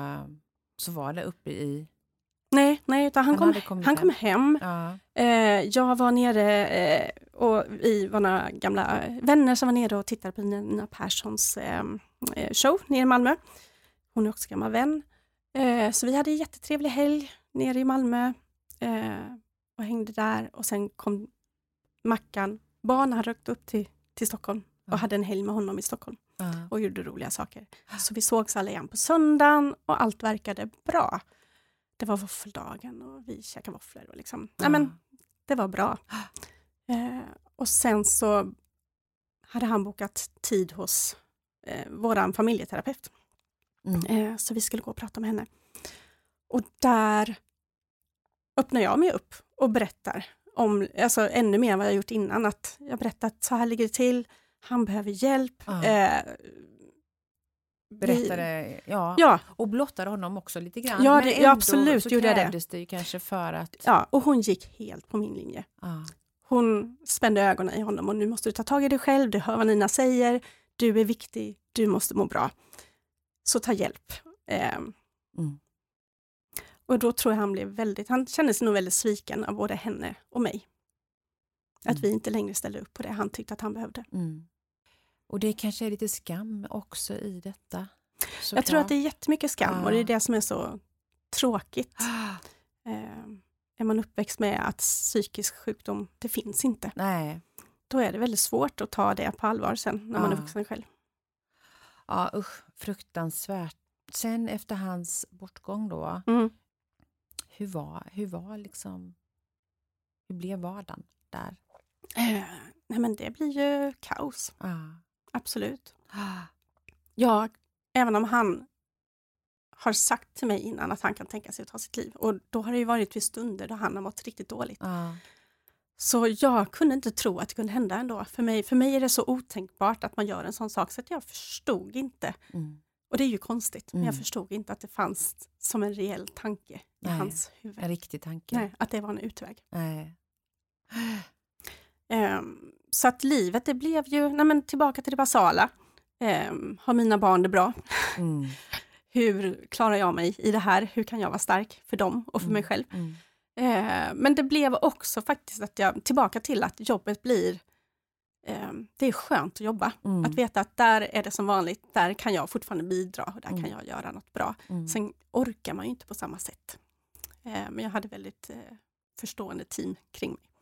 så var det uppe i Nej, nej utan han, han, kom, han kom hem. Ja. Eh, jag var nere eh, och vi var några gamla vänner som var nere och tittade på Nina Perssons eh, show nere i Malmö. Hon är också gammal vän. Så vi hade en jättetrevlig helg nere i Malmö och hängde där och sen kom Mackan. Barnen hade åkt upp till, till Stockholm och ja. hade en helg med honom i Stockholm och gjorde roliga saker. Så vi sågs alla igen på söndagen och allt verkade bra. Det var våffeldagen och vi käkade våfflor. Och liksom. ja. men, det var bra. Eh, och sen så hade han bokat tid hos eh, vår familjeterapeut. Mm. Eh, så vi skulle gå och prata med henne. Och där öppnar jag mig upp och berättar om, alltså ännu mer än vad jag gjort innan, att jag berättar att så här ligger det till, han behöver hjälp. Ah. Eh, Berättade, ja. ja. Och blottade honom också lite grann. Ja, det, men ändå ja, absolut så gjorde jag det. det ju kanske för att... Ja, och hon gick helt på min linje. Ah. Hon spände ögonen i honom och nu måste du ta tag i dig själv, du hör vad Nina säger, du är viktig, du måste må bra. Så ta hjälp. Eh, mm. Och då tror jag han blev väldigt, han kände sig nog väldigt sviken av både henne och mig. Att mm. vi inte längre ställde upp på det han tyckte att han behövde. Mm. Och det kanske är lite skam också i detta? Så jag tror att det är jättemycket skam ah. och det är det som är så tråkigt. Eh, är man uppväxt med att psykisk sjukdom, det finns inte. Nej. då är det väldigt svårt att ta det på allvar sen när ja. man är vuxen själv. Ja usch, fruktansvärt. Sen efter hans bortgång då, mm. hur var, hur var liksom, hur blev vardagen där? Eh, nej men det blir ju kaos. Ah. Absolut. Ah. Ja, även om han har sagt till mig innan att han kan tänka sig att ta sitt liv. Och då har det ju varit vid stunder då han har mått riktigt dåligt. Ah. Så jag kunde inte tro att det kunde hända ändå. För mig, för mig är det så otänkbart att man gör en sån sak så att jag förstod inte. Mm. Och det är ju konstigt, mm. men jag mm. förstod inte att det fanns som en reell tanke i Nej, hans huvud. En riktig tanke. Nej, att det var en utväg. Nej. Um, så att livet det blev ju, nej men tillbaka till det basala. Um, har mina barn det bra? Mm. Hur klarar jag mig i det här? Hur kan jag vara stark för dem och för mig mm. själv? Uh, men det blev också faktiskt att jag, tillbaka till att jobbet blir um, det är skönt att jobba. Mm. Att veta att där är det som vanligt, där kan jag fortfarande bidra och där mm. kan jag göra något bra. Mm. Sen orkar man ju inte på samma sätt. Uh, men jag hade väldigt uh, förstående team kring mig.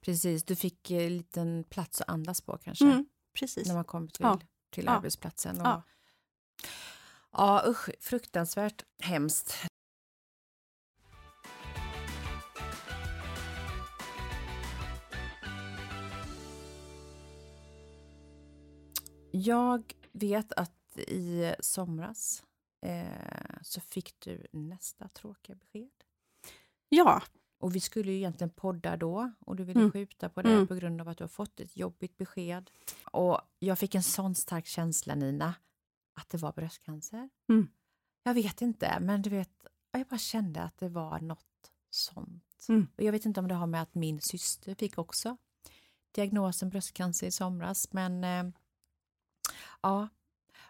Precis, du fick en liten plats att andas på kanske? Mm, precis. När man kom till, ja. till ja. arbetsplatsen. Och, ja. ja, usch, fruktansvärt hemskt. Jag vet att i somras eh, så fick du nästa tråkiga besked. Ja, och vi skulle ju egentligen podda då och du ville mm. skjuta på det mm. på grund av att du har fått ett jobbigt besked. Och jag fick en sån stark känsla Nina, att det var bröstcancer. Mm. Jag vet inte, men du vet, jag bara kände att det var något sånt. Mm. Och jag vet inte om det har med att min syster fick också diagnosen bröstcancer i somras, men eh, ja,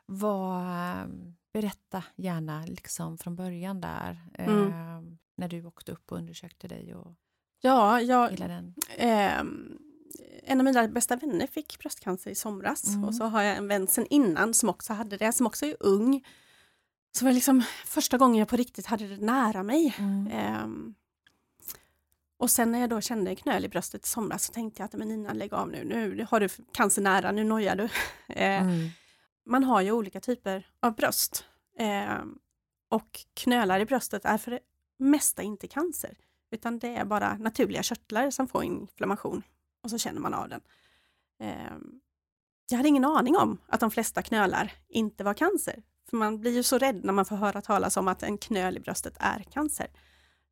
vad, berätta gärna liksom från början där. Mm. Eh, när du åkte upp och undersökte dig? Och ja, jag, den. Eh, en av mina bästa vänner fick bröstcancer i somras mm. och så har jag en vän sen innan som också hade det, som också är ung. Så var det liksom första gången jag på riktigt hade det nära mig. Mm. Eh, och sen när jag då kände en knöl i bröstet i somras så tänkte jag att men Nina lägg av nu, nu har du cancer nära, nu nojar du. eh, mm. Man har ju olika typer av bröst. Eh, och knölar i bröstet är för mesta inte cancer, utan det är bara naturliga körtlar som får inflammation och så känner man av den. Ehm, jag hade ingen aning om att de flesta knölar inte var cancer, för man blir ju så rädd när man får höra talas om att en knöl i bröstet är cancer.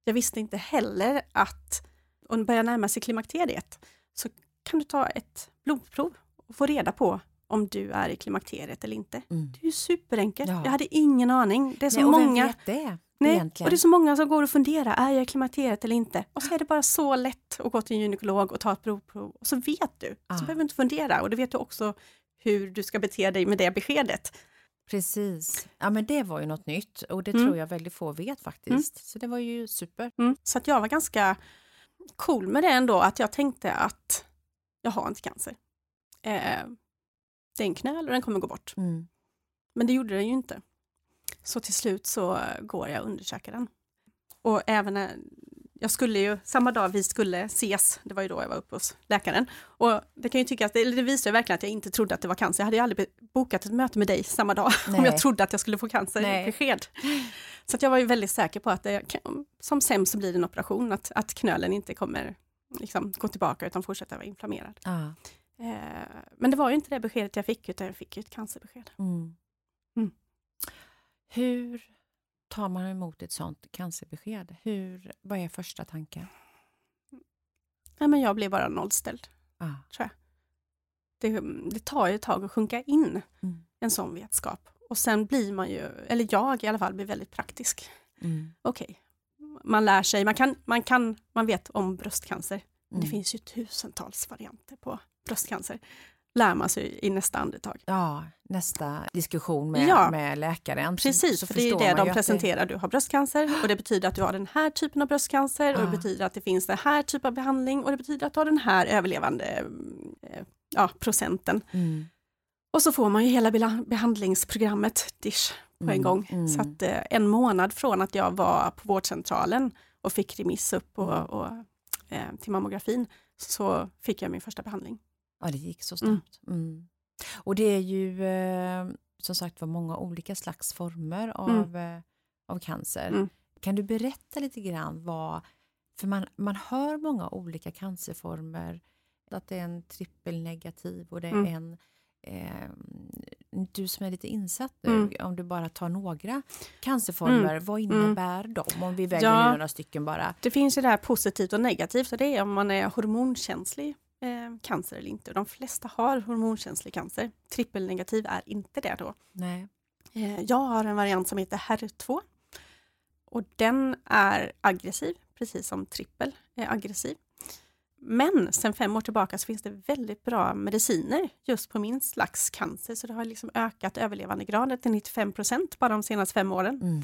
Jag visste inte heller att om du börjar närma sig klimakteriet så kan du ta ett blodprov och få reda på om du är i klimakteriet eller inte. Mm. Det är ju superenkelt. Ja. Jag hade ingen aning. Det är så Nej, många... vet det? Nej, egentligen. och det är så många som går och funderar, är jag klimakteriet eller inte? Och så är det bara så lätt att gå till en gynekolog och ta ett blodprov och så vet du. Ah. Så behöver du inte fundera och du vet du också hur du ska bete dig med det beskedet. Precis. Ja men det var ju något nytt och det mm. tror jag väldigt få vet faktiskt. Mm. Så det var ju super. Mm. Så att jag var ganska cool med det ändå, att jag tänkte att jag har inte cancer. Eh, det är en knöl och den kommer gå bort. Mm. Men det gjorde den ju inte. Så till slut så går jag och undersöker den. Och även när, jag skulle ju, samma dag vi skulle ses, det var ju då jag var uppe hos läkaren, och det kan ju tycka att det, det visar verkligen att jag inte trodde att det var cancer. Jag hade ju aldrig bokat ett möte med dig samma dag Nej. om jag trodde att jag skulle få cancerbesked. Så att jag var ju väldigt säker på att det, som sämst så blir det en operation, att, att knölen inte kommer liksom, gå tillbaka utan fortsätta vara inflammerad. Ah. Eh, men det var ju inte det beskedet jag fick, utan jag fick ett cancerbesked. Mm. Mm. Hur tar man emot ett sånt cancerbesked? Hur, vad är första tanken? Nej, men jag blev bara nollställd, ah. tror jag. Det, det, tar ju ett tag att sjunka in mm. en sån vetskap. Och sen blir man ju, eller jag i alla fall, blir väldigt praktisk. Mm. Okej, okay. man lär sig, man kan, man kan, man vet om bröstcancer. Mm. Det finns ju tusentals varianter på bröstcancer lär man sig i nästa andetag. Ja, nästa diskussion med, ja, med läkaren. Precis, så, för det är det de presenterar. Det... Du har bröstcancer och det betyder att du har den här typen av bröstcancer ja. och det betyder att det finns den här typen av behandling och det betyder att du har den här överlevande eh, ja, procenten. Mm. Och så får man ju hela behandlingsprogrammet, DISH, på en mm, gång. Mm. Så att eh, en månad från att jag var på vårdcentralen och fick remiss upp och, mm. och eh, till mammografin så fick jag min första behandling. Ja, det gick så snabbt. Mm. Mm. Och det är ju eh, som sagt var många olika slags former av, mm. eh, av cancer. Mm. Kan du berätta lite grann vad, för man, man hör många olika cancerformer, att det är en trippelnegativ och det är mm. en eh, du som är lite insatt nu, mm. om du bara tar några cancerformer, mm. vad innebär mm. de? Om vi väljer ja, några stycken bara. Det finns ju det här positivt och negativt och det är om man är hormonkänslig eh, cancer eller inte. De flesta har hormonkänslig cancer. Trippelnegativ är inte det då. Nej. Eh, jag har en variant som heter HER2 och den är aggressiv, precis som trippel är aggressiv. Men sen fem år tillbaka så finns det väldigt bra mediciner just på min slags cancer, så det har liksom ökat överlevandegraden till 95% bara de senaste fem åren. Mm.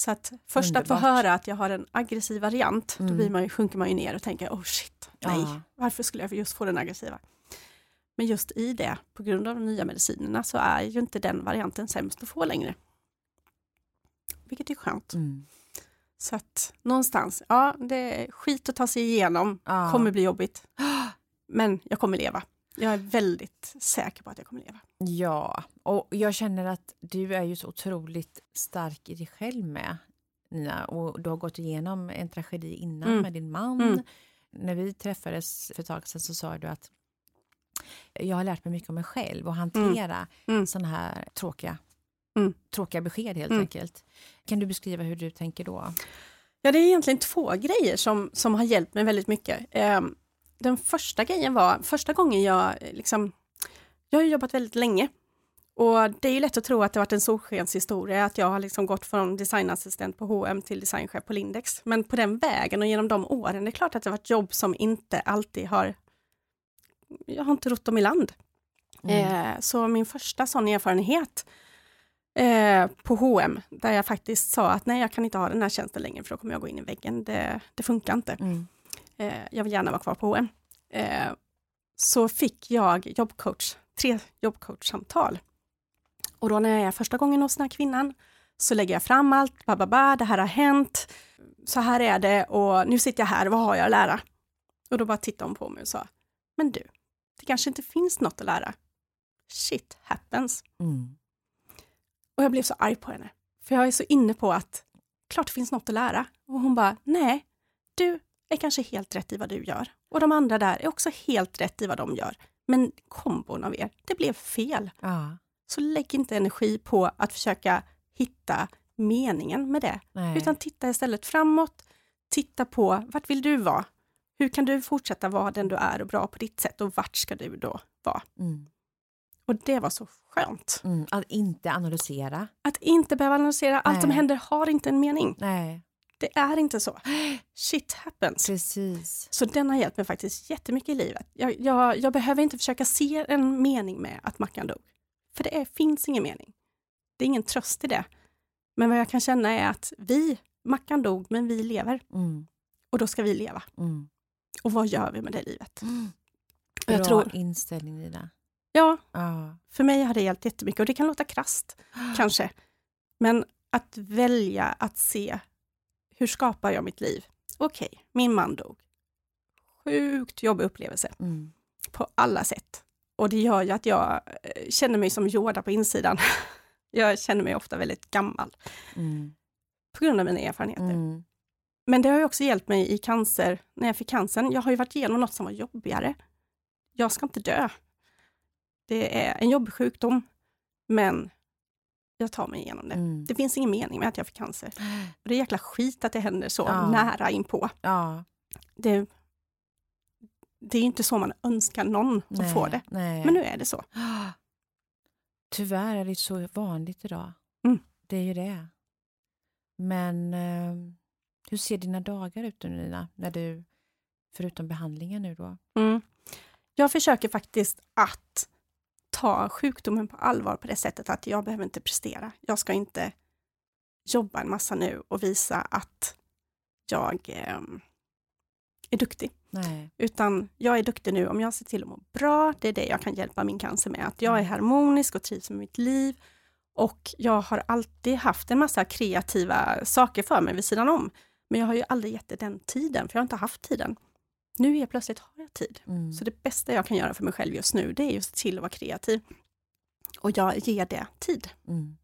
Så att först Underbart. att få höra att jag har en aggressiv variant, mm. då blir man, sjunker man ju ner och tänker, oh shit, nej, ja. varför skulle jag just få den aggressiva? Men just i det, på grund av de nya medicinerna, så är ju inte den varianten sämst att få längre. Vilket är skönt. Mm. Så att någonstans, ja det är skit att ta sig igenom, ja. kommer bli jobbigt. Men jag kommer leva. Jag är väldigt säker på att jag kommer leva. Ja, och jag känner att du är ju så otroligt stark i dig själv med, Nina. Och du har gått igenom en tragedi innan mm. med din man. Mm. När vi träffades för ett tag sedan så sa du att jag har lärt mig mycket om mig själv och hantera mm. mm. sådana här tråkiga Mm. Tråkiga besked helt mm. enkelt. Kan du beskriva hur du tänker då? Ja, det är egentligen två grejer som, som har hjälpt mig väldigt mycket. Eh, den första grejen var, första gången jag liksom, jag har jobbat väldigt länge och det är ju lätt att tro att det varit en solskenshistoria, att jag har liksom gått från designassistent på H&M till designchef på Lindex. Men på den vägen och genom de åren, det är klart att det varit jobb som inte alltid har, jag har inte rott dem i land. Mm. Eh, så min första sån erfarenhet eh, på H&M där jag faktiskt sa att nej, jag kan inte ha den här tjänsten längre för då kommer jag gå in i väggen. Det, det funkar inte. Mm. Eh, jag vill gärna vara kvar på H&M. Eh, så fick jag jobbcoach, tre jobbcoachsamtal. Och då när jag är första gången hos den här kvinnan så lägger jag fram allt, bababa, det här har hänt, så här är det och nu sitter jag här, vad har jag att lära? Och då bara tittade hon på mig och sa, men du, det kanske inte finns något att lära. Shit happens. Mm. Och jag blev så arg på henne. För jag är så inne på att klart det finns något att lära. Och hon bara, nej, du är kanske helt rätt i vad du gör. Och de andra där är också helt rätt i vad de gör. Men kombon av er, det blev fel. Ja. Så lägg inte energi på att försöka hitta meningen med det. Nej. Utan titta istället framåt. Titta på, vart vill du vara? Hur kan du fortsätta vara den du är och bra på ditt sätt och vart ska du då vara? Mm. Och det var så skönt. Mm, att inte analysera. Att inte behöva analysera. Nej. Allt som händer har inte en mening. Nej. Det är inte så. Shit happens. Precis. Så den har hjälpt mig faktiskt jättemycket i livet. Jag, jag, jag behöver inte försöka se en mening med att Mackan dog. För det är, finns ingen mening. Det är ingen tröst i det. Men vad jag kan känna är att vi, Mackan dog, men vi lever. Mm. Och då ska vi leva. Mm. Och vad gör vi med det livet? Mm. Bra jag tror, inställning, Nina. Ja, ah. för mig har det hjälpt jättemycket och det kan låta krast ah. kanske. Men att välja att se, hur skapar jag mitt liv? Okej, okay, min man dog. Sjukt jobbig upplevelse mm. på alla sätt. Och det gör ju att jag eh, känner mig som Yoda på insidan. jag känner mig ofta väldigt gammal. Mm. På grund av mina erfarenheter. Mm. Men det har ju också hjälpt mig i cancer, när jag fick cancern. Jag har ju varit igenom något som var jobbigare. Jag ska inte dö. Det är en jobbig sjukdom, men jag tar mig igenom det. Mm. Det finns ingen mening med att jag fick cancer. Och det är jäkla skit att det händer så ja. nära inpå. Ja. Det, det är inte så man önskar någon nej, att få det. Nej. Men nu är det så. Tyvärr är det så vanligt idag. Mm. Det är ju det. Men eh, hur ser dina dagar ut nu Nina, när du, förutom behandlingen nu då? Mm. Jag försöker faktiskt att ta sjukdomen på allvar på det sättet att jag behöver inte prestera. Jag ska inte jobba en massa nu och visa att jag eh, är duktig. Nej. Utan jag är duktig nu om jag ser till att må bra. Det är det jag kan hjälpa min cancer med. Att jag är mm. harmonisk och trivs med mitt liv. Och jag har alltid haft en massa kreativa saker för mig vid sidan om. Men jag har ju aldrig gett det den tiden, för jag har inte haft tiden. Nu helt plötsligt har jag tid. Mm. Så det bästa jag kan göra för mig själv just nu, det är just till att vara kreativ. Och jag ger det tid. Mm.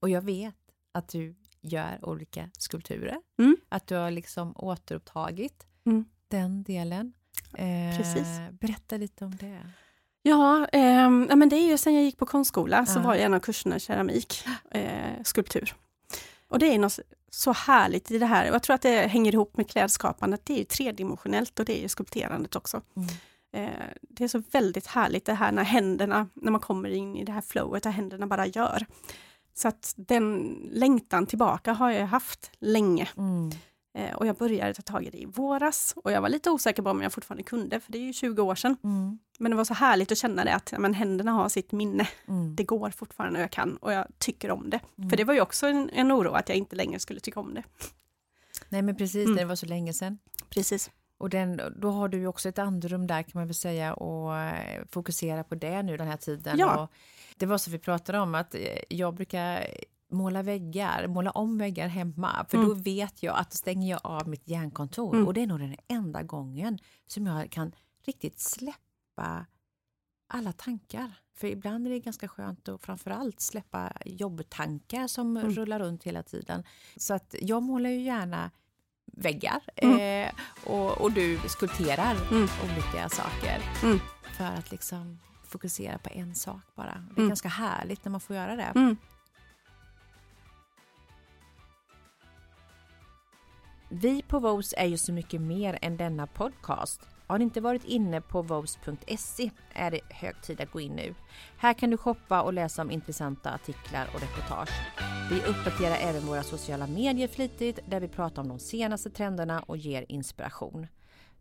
Och jag vet att du gör olika skulpturer. Mm. Att du har liksom återupptagit mm. den delen. Eh, Precis. Berätta lite om det. Ja, eh, men det är ju sen jag gick på konstskola så var en av kurserna keramik, eh, skulptur. Och det är något så härligt i det här. Jag tror att det hänger ihop med klädskapandet. Det är ju tredimensionellt och det är ju skulpterandet också. Mm. Eh, det är så väldigt härligt det här när händerna, när man kommer in i det här flowet, där händerna bara gör. Så att den längtan tillbaka har jag haft länge. Mm. Eh, och jag började ta tag i det i våras och jag var lite osäker på om jag fortfarande kunde, för det är ju 20 år sedan. Mm. Men det var så härligt att känna det att men, händerna har sitt minne. Mm. Det går fortfarande och jag kan och jag tycker om det. Mm. För det var ju också en, en oro att jag inte längre skulle tycka om det. Nej men precis, mm. det var så länge sedan. Precis. Och den, då har du också ett andrum där kan man väl säga och eh, fokusera på det nu den här tiden. Ja. Och det var så vi pratade om att eh, jag brukar måla väggar, måla om väggar hemma. För mm. då vet jag att då stänger jag av mitt hjärnkontor. Mm. Och det är nog den enda gången som jag kan riktigt släppa alla tankar. För ibland är det ganska skönt att framförallt släppa jobbtankar som mm. rullar runt hela tiden. Så att jag målar ju gärna väggar mm. eh, och, och, du skulpterar mm. olika saker. Mm. För att liksom fokusera på en sak bara. Det är ganska härligt när man får göra det. Vi på Vos är ju så mycket mer än denna podcast. Har ni inte varit inne på vos.se är det hög tid att gå in nu. Här kan du shoppa och läsa om intressanta artiklar och reportage. Vi uppdaterar även våra sociala medier flitigt där vi pratar om de senaste trenderna och ger inspiration.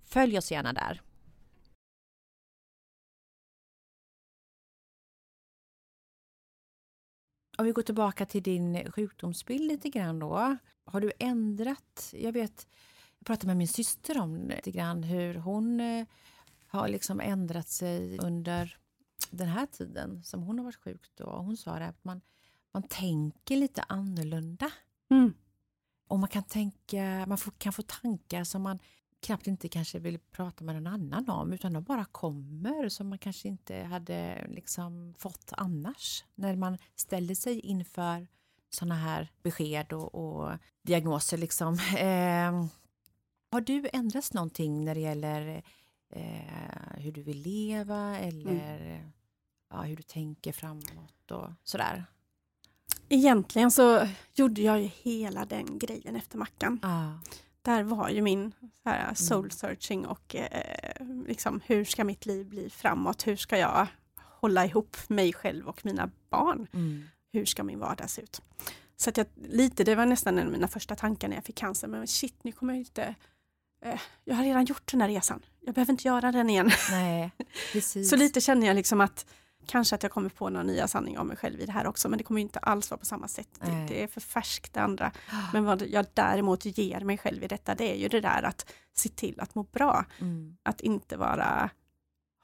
Följ oss gärna där. Om vi går tillbaka till din sjukdomsbild lite grann då. Har du ändrat? Jag vet, jag pratade med min syster om lite grann hur hon eh, har liksom ändrat sig under den här tiden som hon har varit sjuk. Då. Hon sa att man, man tänker lite annorlunda. Mm. Och man kan, tänka, man får, kan få tankar som man knappt inte kanske vill prata med någon annan om utan de bara kommer som man kanske inte hade liksom fått annars. När man ställer sig inför såna här besked och, och diagnoser. Liksom. Eh, har du ändrats någonting när det gäller eh, hur du vill leva eller mm. ja, hur du tänker framåt och sådär? Egentligen så gjorde jag ju hela den grejen efter Mackan. Ah där var ju min här, mm. soul searching och eh, liksom, hur ska mitt liv bli framåt? Hur ska jag hålla ihop mig själv och mina barn? Mm. Hur ska min vardag se ut? Så att jag, lite, det var nästan en av mina första tankar när jag fick cancer, men shit, nu kommer jag inte eh, jag har redan gjort den här resan. Jag behöver inte göra den igen. Nej, så lite känner jag liksom att Kanske att jag kommer på några nya sanningar om mig själv i det här också, men det kommer inte alls vara på samma sätt. Det, det, är för färskt det andra. Men vad jag däremot ger mig själv i detta, det är ju det där att se till att må bra. Mm. Att inte vara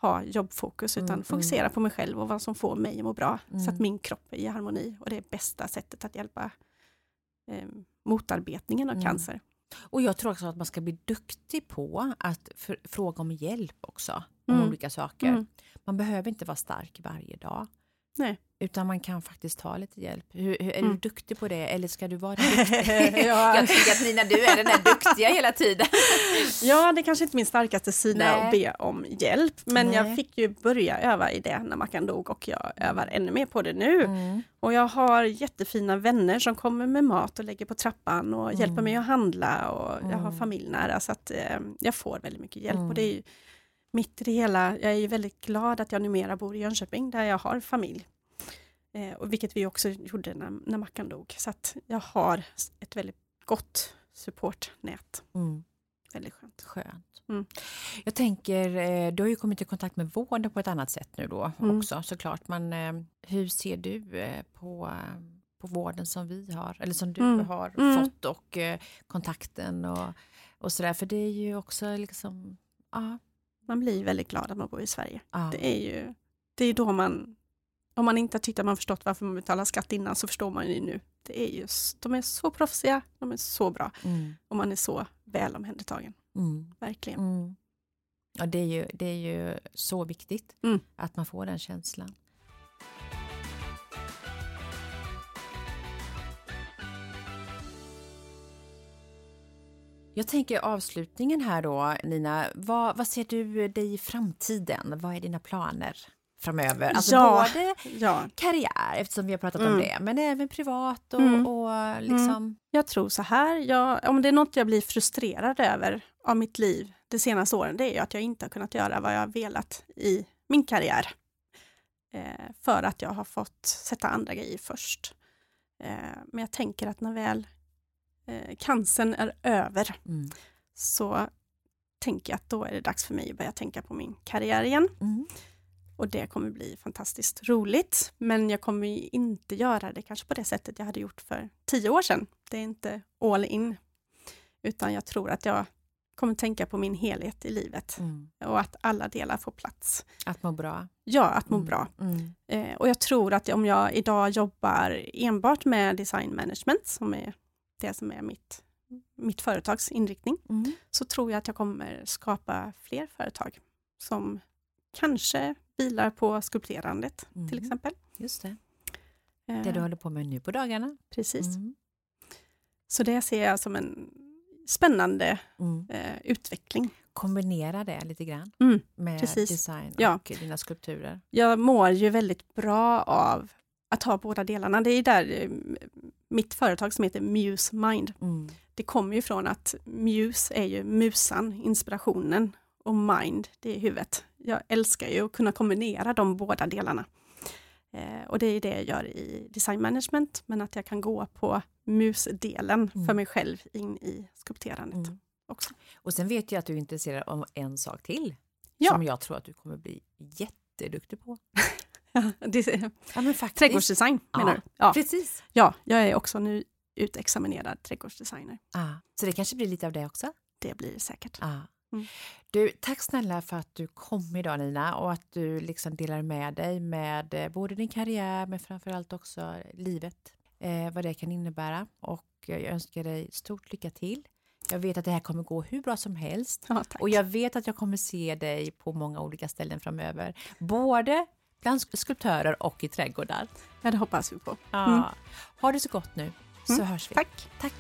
ha jobbfokus utan mm, mm. fokusera mm. på mig själv och vad som får mig att må bra. Så att mm. min kropp är i harmoni och det är bästa sättet att hjälpa eh, motarbetningen av mm. cancer. Och jag tror också att man ska bli duktig på att fråga om hjälp också. Om olika saker. Man behöver inte vara stark varje dag. Nej. Utan man kan faktiskt ta lite hjälp. Hur, hur, är mm. du duktig på det eller ska du vara duktig? ja. Jag tycker att Nina, du är den där duktiga hela tiden. ja, det är kanske inte min starkaste sida Nej. att be om hjälp. Men Nej. jag fick ju börja öva i det när Mackan dog och jag övar ännu mer på det nu. Mm. Och jag har jättefina vänner som kommer med mat och lägger på trappan och mm. hjälper mig att handla och jag har mm. familj nära så att eh, jag får väldigt mycket hjälp. Och det är ju, mitt i det hela, jag är väldigt glad att jag numera bor i Jönköping där jag har familj. Eh, och vilket vi också gjorde när, när Mackan dog. Så att jag har ett väldigt gott supportnät. Mm. Väldigt skönt. Skönt. Mm. Jag tänker, eh, du har ju kommit i kontakt med vården på ett annat sätt nu då mm. också såklart. Men eh, hur ser du eh, på, på vården som vi har, eller som du mm. har mm. fått och kontakten och, och sådär? För det är ju också liksom, ja man blir väldigt glad att man bor i Sverige. Ah. Det är ju det är då man, om man inte tyckte att man förstått varför man betalar skatt innan så förstår man ju nu. Det är just, de är så proffsiga, de är så bra mm. och man är så väl omhändertagen. Mm. Verkligen. Mm. Ja, det är ju, det är ju så viktigt mm. att man får den känslan. Jag tänker avslutningen här då, Nina. Vad, vad ser du dig i framtiden? Vad är dina planer framöver? Alltså ja, både ja. karriär, eftersom vi har pratat mm. om det, men även privat och, mm. och liksom... Mm. Jag tror så här, jag, om det är något jag blir frustrerad över av mitt liv de senaste åren, det är att jag inte har kunnat göra vad jag velat i min karriär. Eh, för att jag har fått sätta andra grejer först. Eh, men jag tänker att när väl eh, cancern är över mm. så tänker jag att då är det dags för mig att börja tänka på min karriär igen. Mm. Och det kommer bli fantastiskt roligt. Men jag kommer inte göra det kanske på det sättet jag hade gjort för tio år sedan. Det är inte all in. Utan jag tror att jag kommer tänka på min helhet i livet mm. och att alla delar får plats. Att må bra? Ja, att må mm. bra. Mm. Eh, och jag tror att om jag idag jobbar enbart med design management, som är det som är mitt, mitt företags inriktning, mm. så tror jag att jag kommer skapa fler företag som kanske vilar på skulpterandet till mm. exempel. Just det. Det du eh. håller på med nu på dagarna. Precis. Mm. Så det ser jag som en spännande mm. eh, utveckling. Kombinera det lite grann mm, med precis. design ja. och dina skulpturer. Jag mår ju väldigt bra av att ha båda delarna. Det är där eh, mitt företag som heter Muse Mind. Mm. Det kommer ju från att Muse är ju musan, inspirationen och Mind, det är huvudet. Jag älskar ju att kunna kombinera de båda delarna. Eh, och det är det jag gör i design management, men att jag kan gå på musdelen mm. för mig själv in i skulpterandet. Mm. Också. Och sen vet jag att du är intresserad av en sak till, ja. som jag tror att du kommer bli jätteduktig på. ja, men faktiskt. Trädgårdsdesign menar du? Ja, precis. Ja, jag är också nu utexaminerad trädgårdsdesigner. Ah, så det kanske blir lite av det också? Det blir säkert. Ah. Mm. Du, tack snälla för att du kom idag Nina och att du liksom delar med dig med eh, både din karriär men framförallt också livet, eh, vad det kan innebära. Och jag önskar dig stort lycka till. Jag vet att det här kommer gå hur bra som helst ja, och jag vet att jag kommer se dig på många olika ställen framöver. Både bland skulptörer och i trädgårdar. Ja, det hoppas vi på. Mm. Ja. Ha det så gott nu, så mm. hörs vi. Tack. Tack.